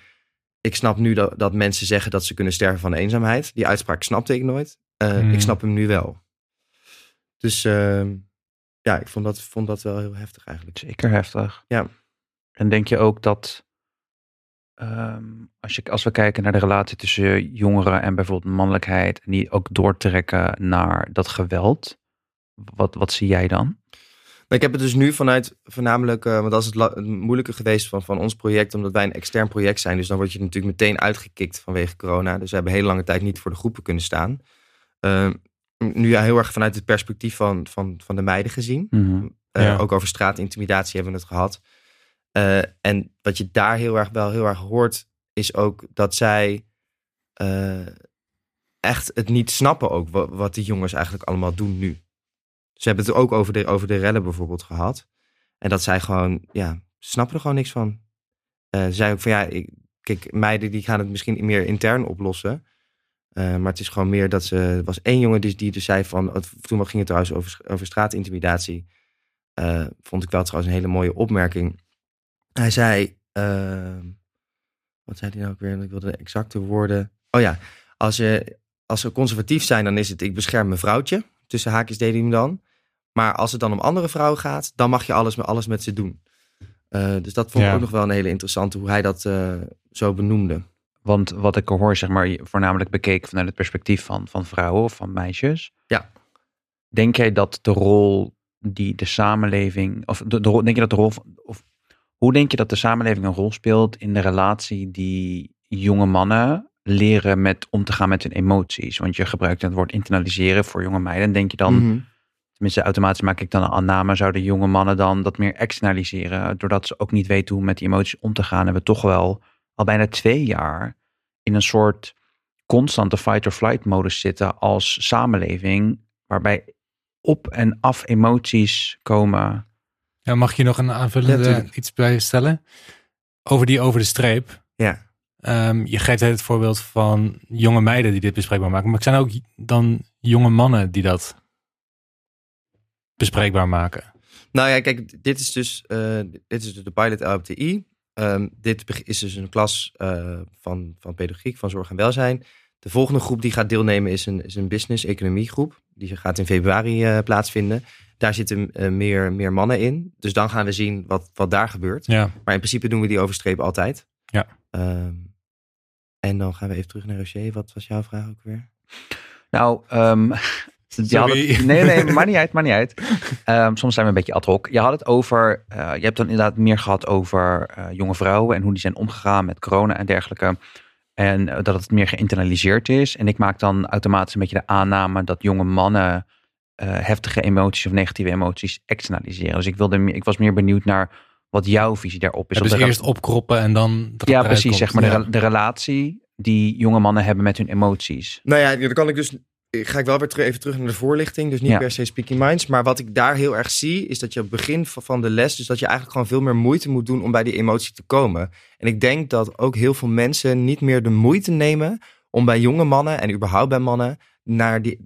ik snap nu dat, dat mensen zeggen dat ze kunnen sterven van eenzaamheid. Die uitspraak snapte ik nooit. Eh, Hmm. Ik snap hem nu wel. Dus ehm, ja, ik vond dat, vond dat wel heel heftig eigenlijk. Zeker heftig. Ja. En denk je ook dat ehm, als, je, als we kijken naar de relatie tussen jongeren en bijvoorbeeld mannelijkheid, en die ook doortrekken naar dat geweld, wat, wat zie jij dan? Nou, ik heb het dus nu vanuit voornamelijk, eh, want dat is het, la- het moeilijke geweest van, van ons project, omdat wij een extern project zijn. Dus dan word je natuurlijk meteen uitgekikt vanwege corona. Dus we hebben heel lange tijd niet voor de groepen kunnen staan. Eh, nu ja, heel erg vanuit het perspectief van, van, van de meiden gezien. Mhm. Eh, Ja. Ook over straatintimidatie hebben we het gehad. Eh, en wat je daar heel erg wel heel erg hoort, is ook dat zij eh, echt het niet snappen ook wat, wat die jongens eigenlijk allemaal doen nu. Ze hebben het ook over de, over de rellen bijvoorbeeld gehad. En dat zij gewoon, ja, ze snappen er gewoon niks van. Ze zei ook van ja, ik, kijk, meiden die gaan het misschien meer intern oplossen. Eh, maar het is gewoon meer dat ze. Er was één jongen die, die dus zei van. Toen ging het trouwens over, over straatintimidatie. Eh, vond ik wel trouwens een hele mooie opmerking. Hij zei. ehm, wat zei hij nou ook weer? Ik wilde de exacte woorden. Oh ja, als, je, als ze conservatief zijn, dan is het ik bescherm mijn vrouwtje. Tussen haakjes deed hij hem dan. Maar als het dan om andere vrouwen gaat, dan mag je alles, met- alles met ze doen. Eh, dus dat vond ik ook nog wel een hele interessante hoe hij dat zo benoemde. Want wat ik hoor, zeg maar, voornamelijk bekeken vanuit het perspectief van, van vrouwen of van meisjes. Ja. Denk jij dat de rol die de samenleving, of de, de rol, denk je dat de rol, of hoe denk je dat de samenleving een rol speelt in de relatie die jonge mannen leren met om te gaan met hun emoties? Want je gebruikt het woord internaliseren voor jonge meiden. Denk je dan, Mhm. tenminste automatisch maak ik dan een aanname, zouden jonge mannen dan dat meer externaliseren, doordat ze ook niet weten hoe met die emoties om te gaan, en we toch wel al bijna twee jaar in een soort constante fight-or-flight modus zitten als samenleving, waarbij op en af emoties komen. Ja, mag ik je nog een aanvullende iets bij stellen? Over die over de streep. Ja. Ehm, je geeft het voorbeeld van jonge meiden die dit bespreekbaar maken. Maar er zijn ook dan jonge mannen die dat bespreekbaar maken. Nou ja, kijk, dit is dus, eh, dit is dus de pilot LHBTI. Ehm, dit is dus een klas eh, van, van pedagogiek, van zorg en welzijn. De volgende groep die gaat deelnemen is een, is een business-economie groep. Die gaat in februari eh, plaatsvinden. Daar zitten eh, meer, meer mannen in. Dus dan gaan we zien wat, wat daar gebeurt. Ja, Maar in principe doen we die overstreep altijd. Ja. Ehm, en dan gaan we even terug naar Roger. Wat was jouw vraag ook weer? Nou, ehm je had Sorry. het, nee, nee, maar niet uit, maar niet uit. Ehm, soms zijn we een beetje ad hoc. Je had het over, eh, je hebt dan inderdaad meer gehad over eh, jonge vrouwen en hoe die zijn omgegaan met corona en dergelijke. En eh, dat het meer geïnternaliseerd is. En ik maak dan automatisch een beetje de aanname dat jonge mannen eh, heftige emoties of negatieve emoties externaliseren. Dus ik, wilde, meer- ik was meer benieuwd naar wat jouw visie daarop is. Ja, dus eerst opkroppen en dan. ja, precies. komt. Zeg maar de, Ja. de relatie die jonge mannen hebben met hun emoties. Nou ja, dan kan ik dus. Ga ik wel weer even terug naar de voorlichting. Dus niet Ja. per se speaking minds. Maar wat ik daar heel erg zie, is dat je op het begin van de les. Dus dat je eigenlijk gewoon veel meer moeite moet doen om bij die emotie te komen. En ik denk dat ook heel veel mensen niet meer de moeite nemen om bij jonge mannen en überhaupt bij mannen naar die,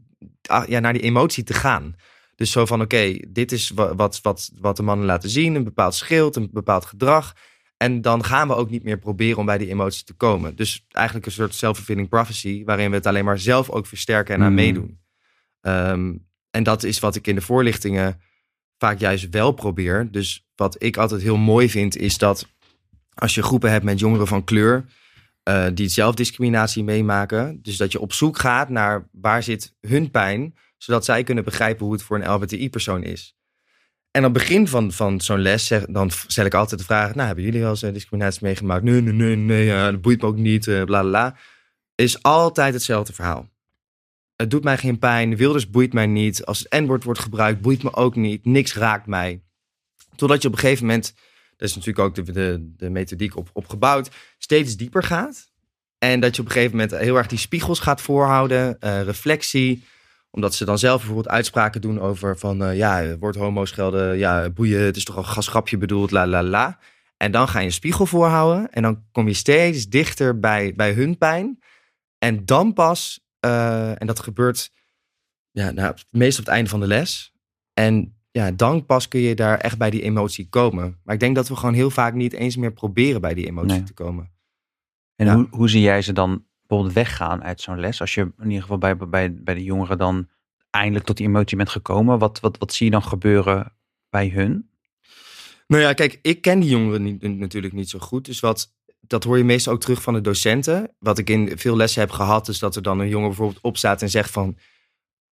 ah, ja, naar die emotie te gaan. Dus zo van, oké, dit is wa- wat, wat, wat de mannen laten zien. Een bepaald schild, een bepaald gedrag. En dan gaan we ook niet meer proberen om bij die emotie te komen. Dus eigenlijk een soort self-fulfilling prophecy... waarin we het alleen maar zelf ook versterken en aan Mm. meedoen. Ehm, en dat is wat ik in de voorlichtingen vaak juist wel probeer. Dus wat ik altijd heel mooi vind, is dat als je groepen hebt met jongeren van kleur, eh, die zelfdiscriminatie meemaken, dus dat je op zoek gaat naar waar zit hun pijn, zodat zij kunnen begrijpen hoe het voor een LBTI-persoon is. En aan het begin van, van zo'n les, zeg, dan stel ik altijd de vraag, nou, hebben jullie wel eens eh, discriminatie meegemaakt? Nee, nee, nee, nee, ja, dat boeit me ook niet, eh, bla, bla. Is altijd hetzelfde verhaal. Het doet mij geen pijn, Wilders boeit mij niet. Als het N-woord wordt gebruikt, boeit me ook niet. Niks raakt mij. Totdat je op een gegeven moment, daar is natuurlijk ook de, de, de methodiek op, op gebouwd, steeds dieper gaat. En dat je op een gegeven moment heel erg die spiegels gaat voorhouden, eh, reflectie. Omdat ze dan zelf bijvoorbeeld uitspraken doen over van, eh, ja, wordt homo schelden, ja, boeien, het is toch een gasgrapje bedoeld, la la la. En dan ga je een spiegel voorhouden en dan kom je steeds dichter bij, bij hun pijn. En dan pas, eh, en dat gebeurt ja, nou, meest op het einde van de les. En ja, dan pas kun je daar echt bij die emotie komen. Maar ik denk dat we gewoon heel vaak niet eens meer proberen bij die emotie Nee. te komen. En Ja. hoe, hoe zie jij ze dan bijvoorbeeld weggaan uit zo'n les? Als je in ieder geval bij, bij, bij de jongeren dan eindelijk tot die emotie bent gekomen. Wat, wat, wat zie je dan gebeuren bij hun? Nou ja, kijk, ik ken die jongeren niet, natuurlijk niet zo goed. Dus wat, dat hoor je meestal ook terug van de docenten. Wat ik in veel lessen heb gehad, is dat er dan een jongen bijvoorbeeld opstaat en zegt van...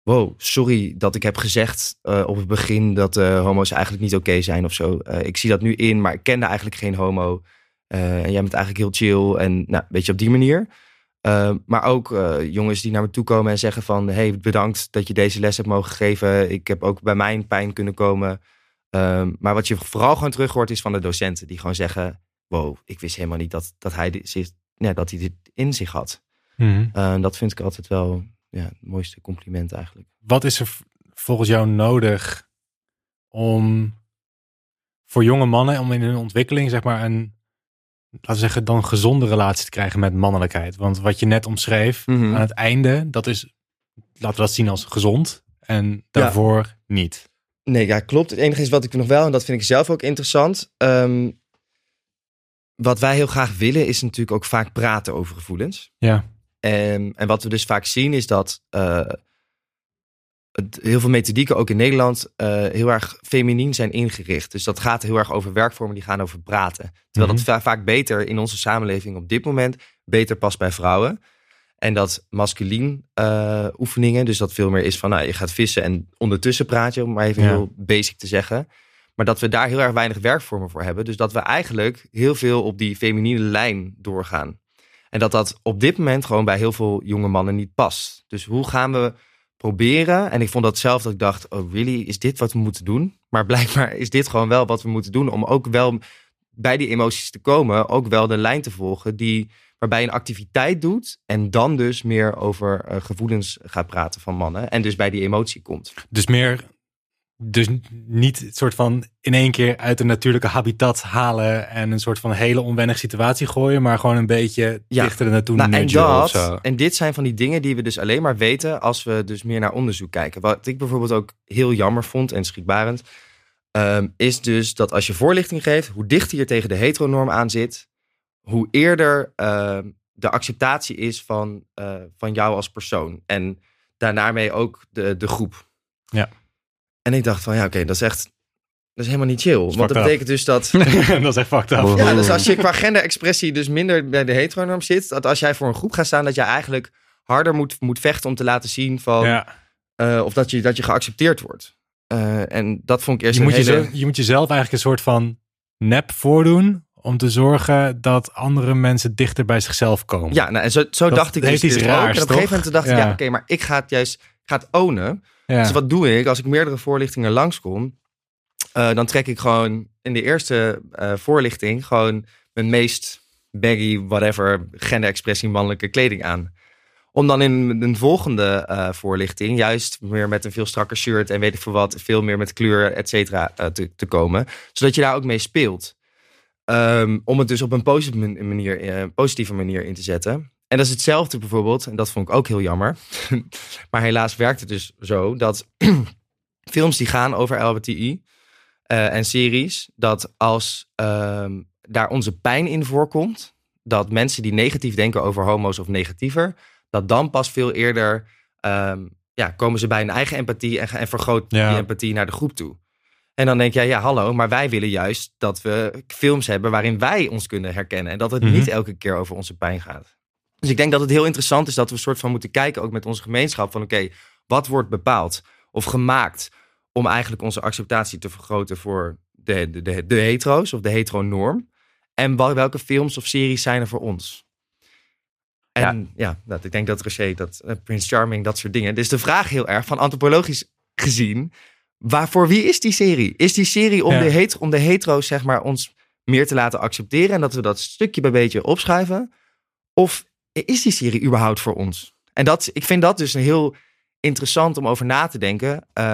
Wow, sorry dat ik heb gezegd eh, op het begin dat eh, homo's eigenlijk niet oké zijn of zo. Eh, ik zie dat nu in, maar ik kende eigenlijk geen homo. En jij bent eigenlijk heel chill en nou, weet je, op die manier. Eh, maar ook eh, jongens die naar me toe komen en zeggen van... hey, bedankt dat je deze les hebt mogen geven. Ik heb ook bij mijn pijn kunnen komen. Ehm, maar wat je vooral gewoon terug hoort is van de docenten. Die gewoon zeggen, wow, ik wist helemaal niet dat, dat, hij, dit, ja, dat hij dit in zich had. Mhm. Eh, dat vind ik altijd wel ja, het mooiste compliment eigenlijk. Wat is er volgens jou nodig om voor jonge mannen, om in hun ontwikkeling, zeg maar, een, laten we zeggen, dan gezonde relatie te krijgen met mannelijkheid? Want wat je net omschreef Mhm. aan het einde, dat is, laten we dat zien als gezond en daarvoor niet. Nee, ja, klopt. Het enige is wat ik nog wel, en dat vind ik zelf ook interessant. ehm, wat wij heel graag willen is natuurlijk ook vaak praten over gevoelens. Ja. En, en wat we dus vaak zien is dat eh, het, heel veel methodieken, ook in Nederland, eh, heel erg feminien zijn ingericht. Dus dat gaat heel erg over werkvormen die gaan over praten. Terwijl Mhm. dat va- vaak beter in onze samenleving op dit moment beter past bij vrouwen. En dat masculien eh, oefeningen, dus dat veel meer is van nou, je gaat vissen en ondertussen praat je, om maar even Ja. heel basic te zeggen. Maar dat we daar heel erg weinig werkvormen voor hebben. Dus dat we eigenlijk heel veel op die feminine lijn doorgaan. En dat dat op dit moment gewoon bij heel veel jonge mannen niet past. Dus hoe gaan we proberen? En ik vond dat zelf dat ik dacht, oh really, is dit wat we moeten doen? Maar blijkbaar is dit gewoon wel wat we moeten doen. Om ook wel bij die emoties te komen, ook wel de lijn te volgen die waarbij een activiteit doet en dan dus meer over eh, gevoelens gaat praten van mannen en dus bij die emotie komt. Dus meer, dus niet het soort van in één keer uit een natuurlijke habitat halen en een soort van hele onwennig situatie gooien, maar gewoon een beetje Ja. dichter er naartoe Nou, en, dat, en dit zijn van die dingen die we dus alleen maar weten als we dus meer naar onderzoek kijken. Wat ik bijvoorbeeld ook heel jammer vond en schrikbarend, ehm, is dus dat als je voorlichting geeft, hoe dichter je tegen de heteronorm aan zit, hoe eerder ehm, de acceptatie is van, eh, van jou als persoon. En daarnaarmee ook de, de groep. Ja. En ik dacht van ja, oké, dat is echt, dat is helemaal niet chill. Want dat up. betekent dus dat... dat is echt fucked up. Ja, dus als je qua genderexpressie dus minder bij de heteronorm zit, dat als jij voor een groep gaat staan, dat jij eigenlijk harder moet, moet vechten om te laten zien van, Ja. eh, of dat je, dat je geaccepteerd wordt. Eh, en dat vond ik eerst Je moet, hele... jezelf, je moet jezelf eigenlijk een soort van nep voordoen om te zorgen dat andere mensen dichter bij zichzelf komen. Ja, nou, en zo, zo Dat dacht ik dus, dus ook. raars, En op een gegeven moment dacht ik, ja, oké, maar ik ga het juist ik ga het ownen. Dus wat doe ik als ik meerdere voorlichtingen langskom? Eh, dan trek ik gewoon in de eerste eh, voorlichting gewoon mijn meest baggy, whatever, genderexpressie mannelijke kleding aan. Om dan in een volgende eh, voorlichting juist meer met een veel strakker shirt en weet ik veel wat, veel meer met kleur, et cetera, te, komen. Zodat je daar ook mee speelt. Ehm, om het dus op een positieve man- manier, positieve manier in te zetten. En dat is hetzelfde bijvoorbeeld, en dat vond ik ook heel jammer. maar helaas werkt het dus zo dat films die gaan over LBTI eh, en series, dat als ehm, daar onze pijn in voorkomt, dat mensen die negatief denken over homo's of negatiever, dat dan pas veel eerder ehm, ja, komen ze bij hun eigen empathie en, en vergroot Ja. die empathie naar de groep toe. En dan denk jij, ja, hallo, maar wij willen juist dat we films hebben waarin wij ons kunnen herkennen. En dat het Mhm. niet elke keer over onze pijn gaat. Dus ik denk dat het heel interessant is dat we een soort van moeten kijken, ook met onze gemeenschap, van oké, wat wordt bepaald of gemaakt om eigenlijk onze acceptatie te vergroten voor de, de, de, de hetero's of de heteronorm? En wel- welke films of series zijn er voor ons? En ja, dat, ik denk dat Rocher, dat eh, Prince Charming, dat soort dingen. Dus de vraag heel erg van antropologisch gezien, waarvoor wie is die serie? Is die serie om, Ja. de, het, om de hetero's zeg maar ons meer te laten accepteren en dat we dat stukje bij beetje opschuiven? Of is die serie überhaupt voor ons? En dat, ik vind dat dus een heel interessant om over na te denken. Eh,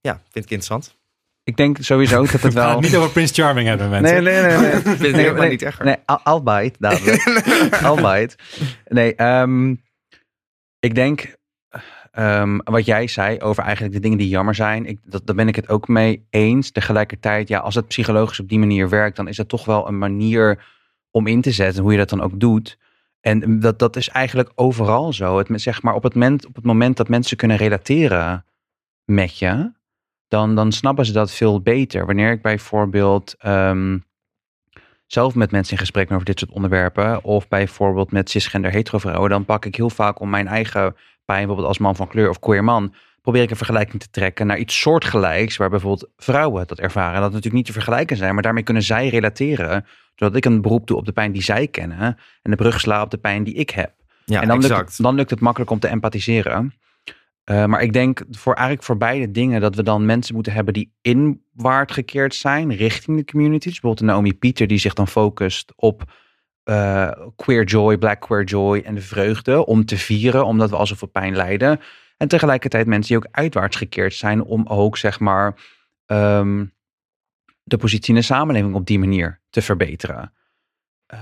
ja, vind ik interessant. Ik denk sowieso dat het We wel... het niet over Prince Charming hebben, Nee, mensen. nee, nee. nee. Ik vind het helemaal niet erger. Nee, Al- Albeit, dadelijk. Albeit. Nee, ehm, ik denk ehm, wat jij zei over eigenlijk de dingen die jammer zijn. Ik, dat, daar ben ik het ook mee eens. Tegelijkertijd, ja, als het psychologisch op die manier werkt, dan is het toch wel een manier om in te zetten hoe je dat dan ook doet. En dat, dat is eigenlijk overal zo. Het, zeg maar, op, het moment, op het moment dat mensen kunnen relateren met je, dan, dan snappen ze dat veel beter. Wanneer ik bijvoorbeeld ehm, zelf met mensen in gesprek ben over dit soort onderwerpen, of bijvoorbeeld met cisgender hetero vrouwen, dan pak ik heel vaak om mijn eigen pijn, bijvoorbeeld als man van kleur of queer man, probeer ik een vergelijking te trekken naar iets soortgelijks, waar bijvoorbeeld vrouwen dat ervaren. Dat natuurlijk niet te vergelijken zijn, maar daarmee kunnen zij relateren, zodat ik een beroep doe op de pijn die zij kennen en de brug sla op de pijn die ik heb. Ja, en dan lukt, exact. het, dan lukt het makkelijk om te empathiseren. Eh, maar ik denk voor eigenlijk voor beide dingen dat we dan mensen moeten hebben die inwaard gekeerd zijn richting de communities. Bijvoorbeeld Naomi Pieter die zich dan focust op eh, queer joy, black queer joy en de vreugde om te vieren, omdat we alsof we pijn lijden. En tegelijkertijd mensen die ook uitwaarts gekeerd zijn om ook zeg maar ehm, de positie in de samenleving op die manier te verbeteren. Eh,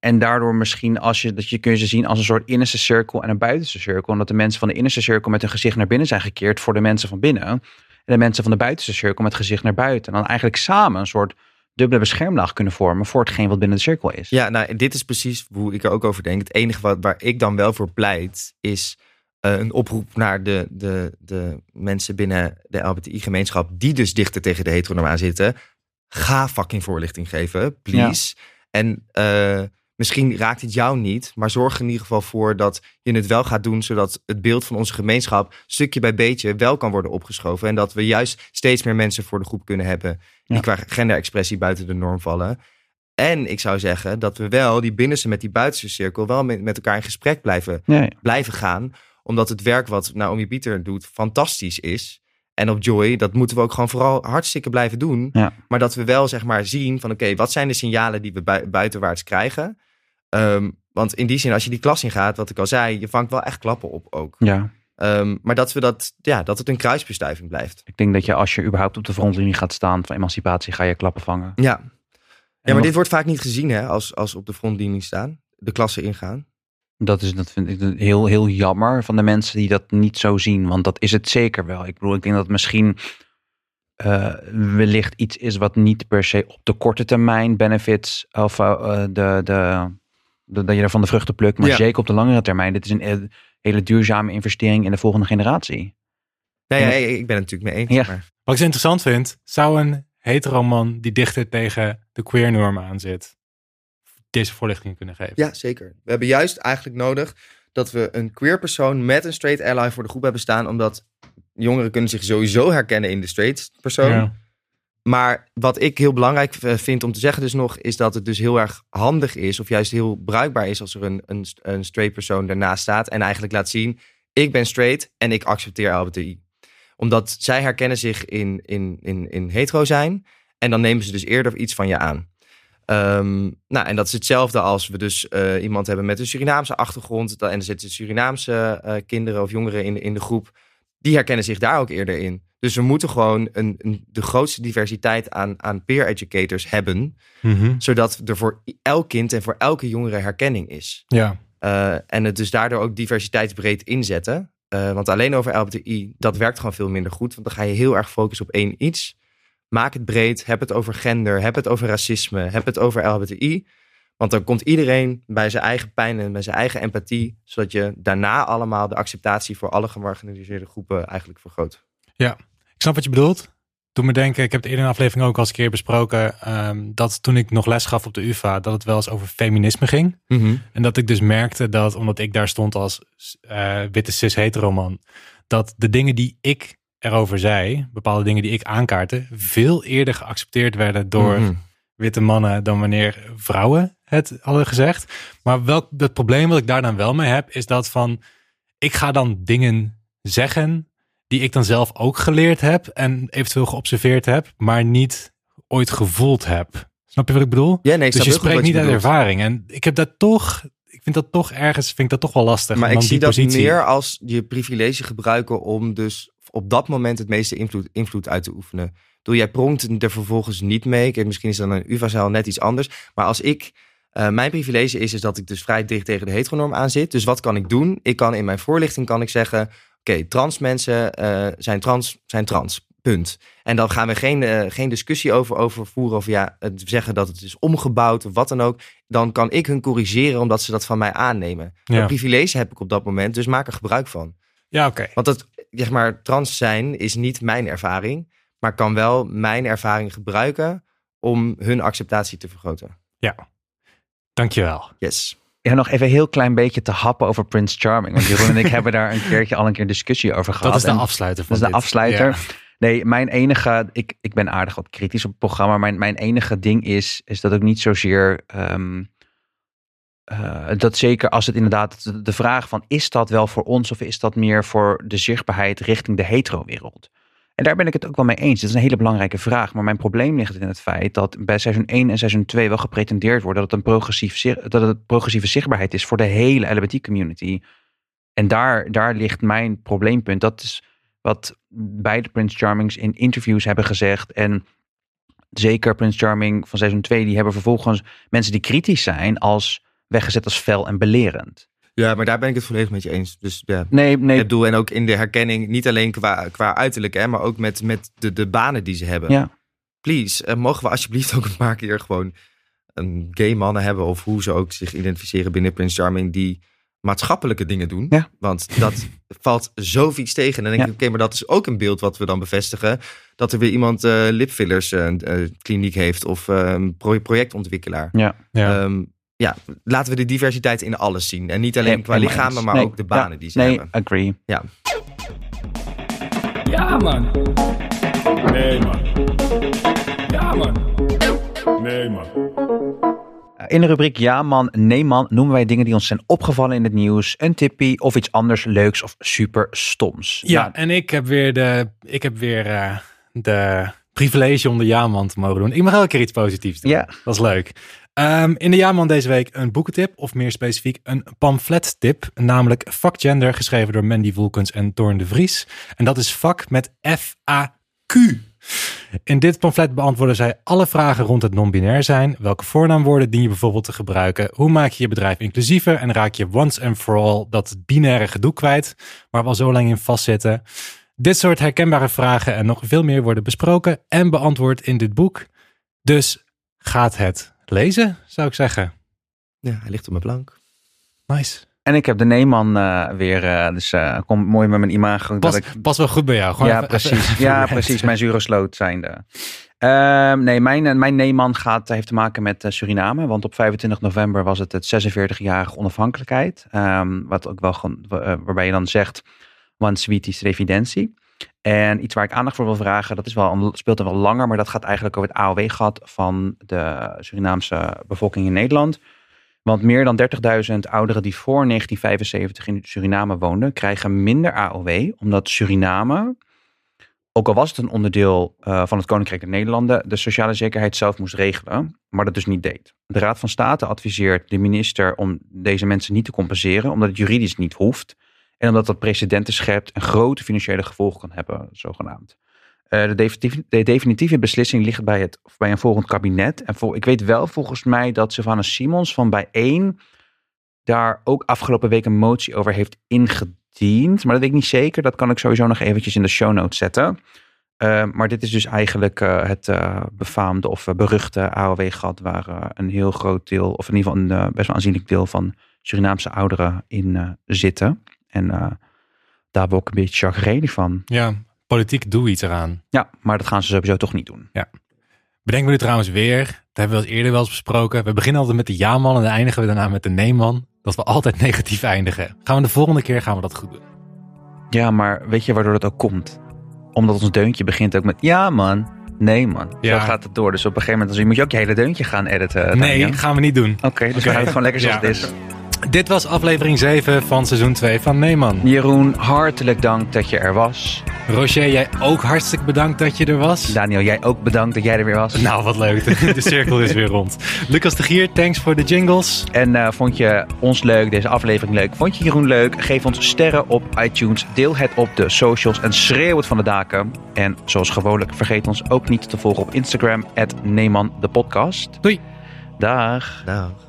en daardoor misschien als je, dat je kun je ze zien als een soort innerste cirkel en een buitenste cirkel. Omdat de mensen van de innerste cirkel met hun gezicht naar binnen zijn gekeerd voor de mensen van binnen. En de mensen van de buitenste cirkel met gezicht naar buiten. En dan eigenlijk samen een soort dubbele beschermlaag kunnen vormen voor hetgeen wat binnen de cirkel is. Ja, nou, dit is precies hoe ik er ook over denk. Het enige wat, waar ik dan wel voor pleit, is eh, een oproep naar de, de, de mensen binnen de LBTI-gemeenschap, die dus dichter tegen de heteronorm aan zitten. Ga fucking voorlichting geven, please. En eh, misschien raakt het jou niet, maar zorg er in ieder geval voor dat je het wel gaat doen, zodat het beeld van onze gemeenschap stukje bij beetje wel kan worden opgeschoven. En dat we juist steeds meer mensen voor de groep kunnen hebben die Ja. qua genderexpressie buiten de norm vallen. En ik zou zeggen dat we wel die binnenste met die buitenste cirkel wel met, met elkaar in gesprek blijven, blijven gaan. Omdat het werk wat Naomi Pieter doet fantastisch is. En op Joy, dat moeten we ook gewoon vooral hartstikke blijven doen. Ja. Maar dat we wel zeg maar zien van oké, wat zijn de signalen die we bui- buitenwaarts krijgen? Ehm, want in die zin, als je die klas ingaat, wat ik al zei, je vangt wel echt klappen op ook. ja. Ehm, maar dat, we dat, ja, dat het een kruisbestuiving blijft. Ik denk dat je als je überhaupt op de frontlinie gaat staan van emancipatie, ga je klappen vangen. Ja, ja maar dit wordt vaak niet gezien hè, als, als op de frontlinie staan. De klassen ingaan. Dat, is, dat vind ik heel, heel jammer van de mensen die dat niet zo zien. Want dat is het zeker wel. Ik bedoel, ik denk dat het misschien eh, wellicht iets is wat niet per se op de korte termijn benefits of eh, de, de, de- dat je ervan de vruchten plukt. Maar Ja. zeker op de langere termijn. Dit is een eh, hele duurzame investering in de volgende generatie. Nee, Ja. ja, ik ben het natuurlijk mee eens. Ja. Maar, Wat ik zo interessant vind, zou een hetero man die dichter tegen de queer norm aan zit, deze voorlichting kunnen geven? ja, zeker. We hebben juist eigenlijk nodig dat we een queer persoon met een straight ally voor de groep hebben staan. Omdat jongeren kunnen zich sowieso herkennen in de straight persoon. Ja. Maar wat ik heel belangrijk eh, vind om te zeggen dus nog, is dat het dus heel erg handig is, of juist heel bruikbaar is als er een, een, een straight persoon ernaast staat en eigenlijk laat zien, ik ben straight en ik accepteer LBTI. Omdat zij herkennen zich in, in, in, in hetero zijn en dan nemen ze dus eerder iets van je aan. Ehm, nou, en dat is hetzelfde als we dus eh, iemand hebben met een Surinaamse achtergrond en er zitten Surinaamse eh, kinderen of jongeren in, in de groep, die herkennen zich daar ook eerder in. Dus we moeten gewoon een, een, de grootste diversiteit aan, aan peer educators hebben. Mhm. Zodat er voor elk kind en voor elke jongere herkenning is. ja. Eh, en het dus daardoor ook diversiteitsbreed inzetten. Want alleen over LBTI, dat werkt gewoon veel minder goed. Want dan ga je heel erg focussen op één iets. Maak het breed. Heb het over gender. Heb het over racisme. Heb het over LBTI. Want dan komt iedereen bij zijn eigen pijn en bij zijn eigen empathie. Zodat je daarna allemaal de acceptatie voor alle gemarginaliseerde groepen eigenlijk vergroot. Ik snap wat je bedoelt. Doe me denken, ik heb het eerder in de aflevering ook al eens een keer besproken. ehm, dat toen ik nog les gaf op de UvA, dat het wel eens over feminisme ging. En dat ik dus merkte dat, omdat ik daar stond als eh, witte cis hetero man, dat de dingen die ik erover zei, bepaalde dingen die ik aankaartte, veel eerder geaccepteerd werden door Mhm. witte mannen dan wanneer vrouwen het hadden gezegd. Maar welk het probleem wat ik daar dan wel mee heb, is dat van ik ga dan dingen zeggen die ik dan zelf ook geleerd heb en eventueel geobserveerd heb, maar niet ooit gevoeld heb. Snap je wat ik bedoel? Ja, nee, ik dus je spreekt niet je uit ervaring. En ik heb dat toch, ik vind dat toch ergens, vind ik dat toch wel lastig. Maar ik zie dat positie- meer als je privilege gebruiken om dus op dat moment het meeste invloed, invloed uit te oefenen. Doe jij pronkt er vervolgens niet mee. Kijk, misschien is dan een UvA-zaal net iets anders. Maar als ik, eh, mijn privilege is, is dat ik dus vrij dicht tegen de heteronorm aan zit. Dus wat kan ik doen? Ik kan in mijn voorlichting kan ik zeggen, oké, trans mensen eh, zijn trans, zijn trans. Punt. En dan gaan we geen, eh, geen discussie over, over voeren of ja, het zeggen dat het is omgebouwd of wat dan ook. Dan kan ik hun corrigeren omdat ze dat van mij aannemen. Ja. Dat privilege heb ik op dat moment, dus maak er gebruik van. Ja, oké. Want dat, zeg maar, trans zijn is niet mijn ervaring, maar kan wel mijn ervaring gebruiken om hun acceptatie te vergroten. Dankjewel. Yes. Ja, nog even een heel klein beetje te happen over Prince Charming. Want Jeroen en ik hebben daar een keertje al een keer discussie over gehad. Dat is de En afsluiter van dat is de dit. afsluiter. Ja. Nee, mijn enige, ik, ik ben aardig wat kritisch op het programma. Mijn, mijn enige ding is, is dat ook niet zozeer, ehm, eh, dat zeker als het inderdaad de, vraag van, is dat wel voor ons of is dat meer voor de zichtbaarheid richting de hetero-wereld? En daar ben ik het ook wel mee eens. Dat is een hele belangrijke vraag. Maar mijn probleem ligt in het feit dat bij seizoen 1 en seizoen 2 wel gepretendeerd wordt dat het een progressief, dat het progressieve zichtbaarheid is voor de hele LGBT-community. En daar, daar ligt mijn probleempunt. Dat is wat beide Prince Charmings in interviews hebben gezegd. En zeker Prince Charming van seizoen 2, die hebben vervolgens mensen die kritisch zijn als weggezet als fel en belerend. Ja, maar daar ben ik het volledig met je eens. Dus ja, Nee, nee, het doel en ook in de herkenning, niet alleen qua, qua uiterlijk, hè, maar ook met, met de, de banen die ze hebben. Ja. Please, eh, mogen we alsjeblieft ook een paar keer gewoon een gay mannen hebben, of hoe ze ook zich identificeren binnen Prince Charming, die maatschappelijke dingen doen. Ja. Want dat valt zo vies tegen. En dan denk Ja. ik, oké, maar dat is ook een beeld wat we dan bevestigen. Dat er weer iemand eh lipfillers eh, eh, kliniek heeft of een pro- projectontwikkelaar. ja. Ja. Ehm, ja, laten we de diversiteit in alles zien. En niet alleen Nee, qua lichamen, maar Nee, ook de banen ja, die ze nee, hebben. agree. Ja, man. Nee, man. Ja, man. Nee, man. In de rubriek Ja man, nee man noemen wij dingen die ons zijn opgevallen in het nieuws. Een tippie of iets anders leuks of super stoms. Ja, Nou, en ik heb weer de, ik heb weer eh, de privilege om de te mogen doen. Ik mag elke keer iets positiefs doen. Ja. Dat is leuk. Ehm, in de jaarman deze week een boekentip, of meer specifiek een pamflettip. Namelijk Vak Gender, geschreven door Mandy Wolkens en Toorn de Vries. En dat is vak met F-A-Q. In dit pamflet beantwoorden zij alle vragen rond het non-binair zijn. Welke voornaamwoorden dien je bijvoorbeeld te gebruiken? Hoe maak je je bedrijf inclusiever? En raak je once and for all dat binaire gedoe kwijt, waar we al zo lang in vastzitten? Dit soort herkenbare vragen en nog veel meer worden besproken en beantwoord in dit boek. Dus gaat het lezen, zou ik zeggen. Ja, hij ligt op mijn plank. Nice. En ik heb de Neeman eh, weer, eh, dus eh kom mooi met mijn imago. Pas, dat ik, pas wel goed bij jou. Gewoon ja, even- precies. even- even ja, precies. Mijn zure sloot zijnde. Ehm, nee, mijn, mijn Neeman gaat, heeft te maken met Suriname. Want op 25 november was het het 46-jarige onafhankelijkheid. Ehm, wat ook wel, gewoon- waarbij je dan zegt, one sweet is evidentie. En iets waar ik aandacht voor wil vragen, dat is wel, speelt er wel langer, maar dat gaat eigenlijk over het AOW-gat van de Surinaamse bevolking in Nederland. Want meer dan 30.000 ouderen die voor 1975 in Suriname woonden, krijgen minder AOW, omdat Suriname, ook al was het een onderdeel eh, van het Koninkrijk der Nederlanden, de sociale zekerheid zelf moest regelen, maar dat dus niet deed. De Raad van State adviseert de minister om deze mensen niet te compenseren, omdat het juridisch niet hoeft. En omdat dat precedenten schept en grote financiële gevolgen kan hebben, zogenaamd. Eh, de, definitief- de definitieve beslissing ligt bij, het, bij een volgend kabinet. En ik weet wel volgens mij dat Savannah Simons van bij 1 daar ook afgelopen week een motie over heeft verdiend. Maar dat weet ik niet zeker. Dat kan ik sowieso nog eventjes in de show notes zetten. Uh, maar dit is dus eigenlijk uh, het befaamde of beruchte AOW-gat... waar een heel groot deel, of in ieder geval een best wel aanzienlijk deel... van Surinaamse ouderen in zitten. En daar ben ik een beetje chagrijnig van. Ja, politiek doe iets eraan. Ja, maar dat gaan ze sowieso toch niet doen. Ja. Bedenk me nu trouwens weer, dat hebben we al eerder wel eens besproken. We beginnen altijd met de ja-man en dan eindigen we daarna met de nee-man. Dat we altijd negatief eindigen. Gaan we de volgende keer gaan we dat goed doen. Ja, maar weet je waardoor dat ook komt? Omdat ons deuntje begint ook met ja man, nee man. Ja. Zo gaat het door. Dus op een gegeven moment moet je ook je hele deuntje gaan editen. Nee, gaan we niet doen. Oké, okay, dus okay. we gaan het gewoon lekker zoals ja. het is. Dit was aflevering 7 van seizoen 2 van Neeman. Jeroen, hartelijk dank dat je er was. Roger, jij ook hartstikke bedankt dat je er was. Daniel, jij ook bedankt dat jij er weer was. Nou, wat leuk. De cirkel is weer rond. Lucas de Gier, thanks voor de jingles. En uh, vond je ons leuk, deze aflevering leuk? Vond je Jeroen leuk? Geef ons sterren op iTunes. Deel het op de socials en schreeuw het van de daken. En zoals gewoonlijk, vergeet ons ook niet te volgen op Instagram, Neeman de podcast. Doei. Dag. Dag.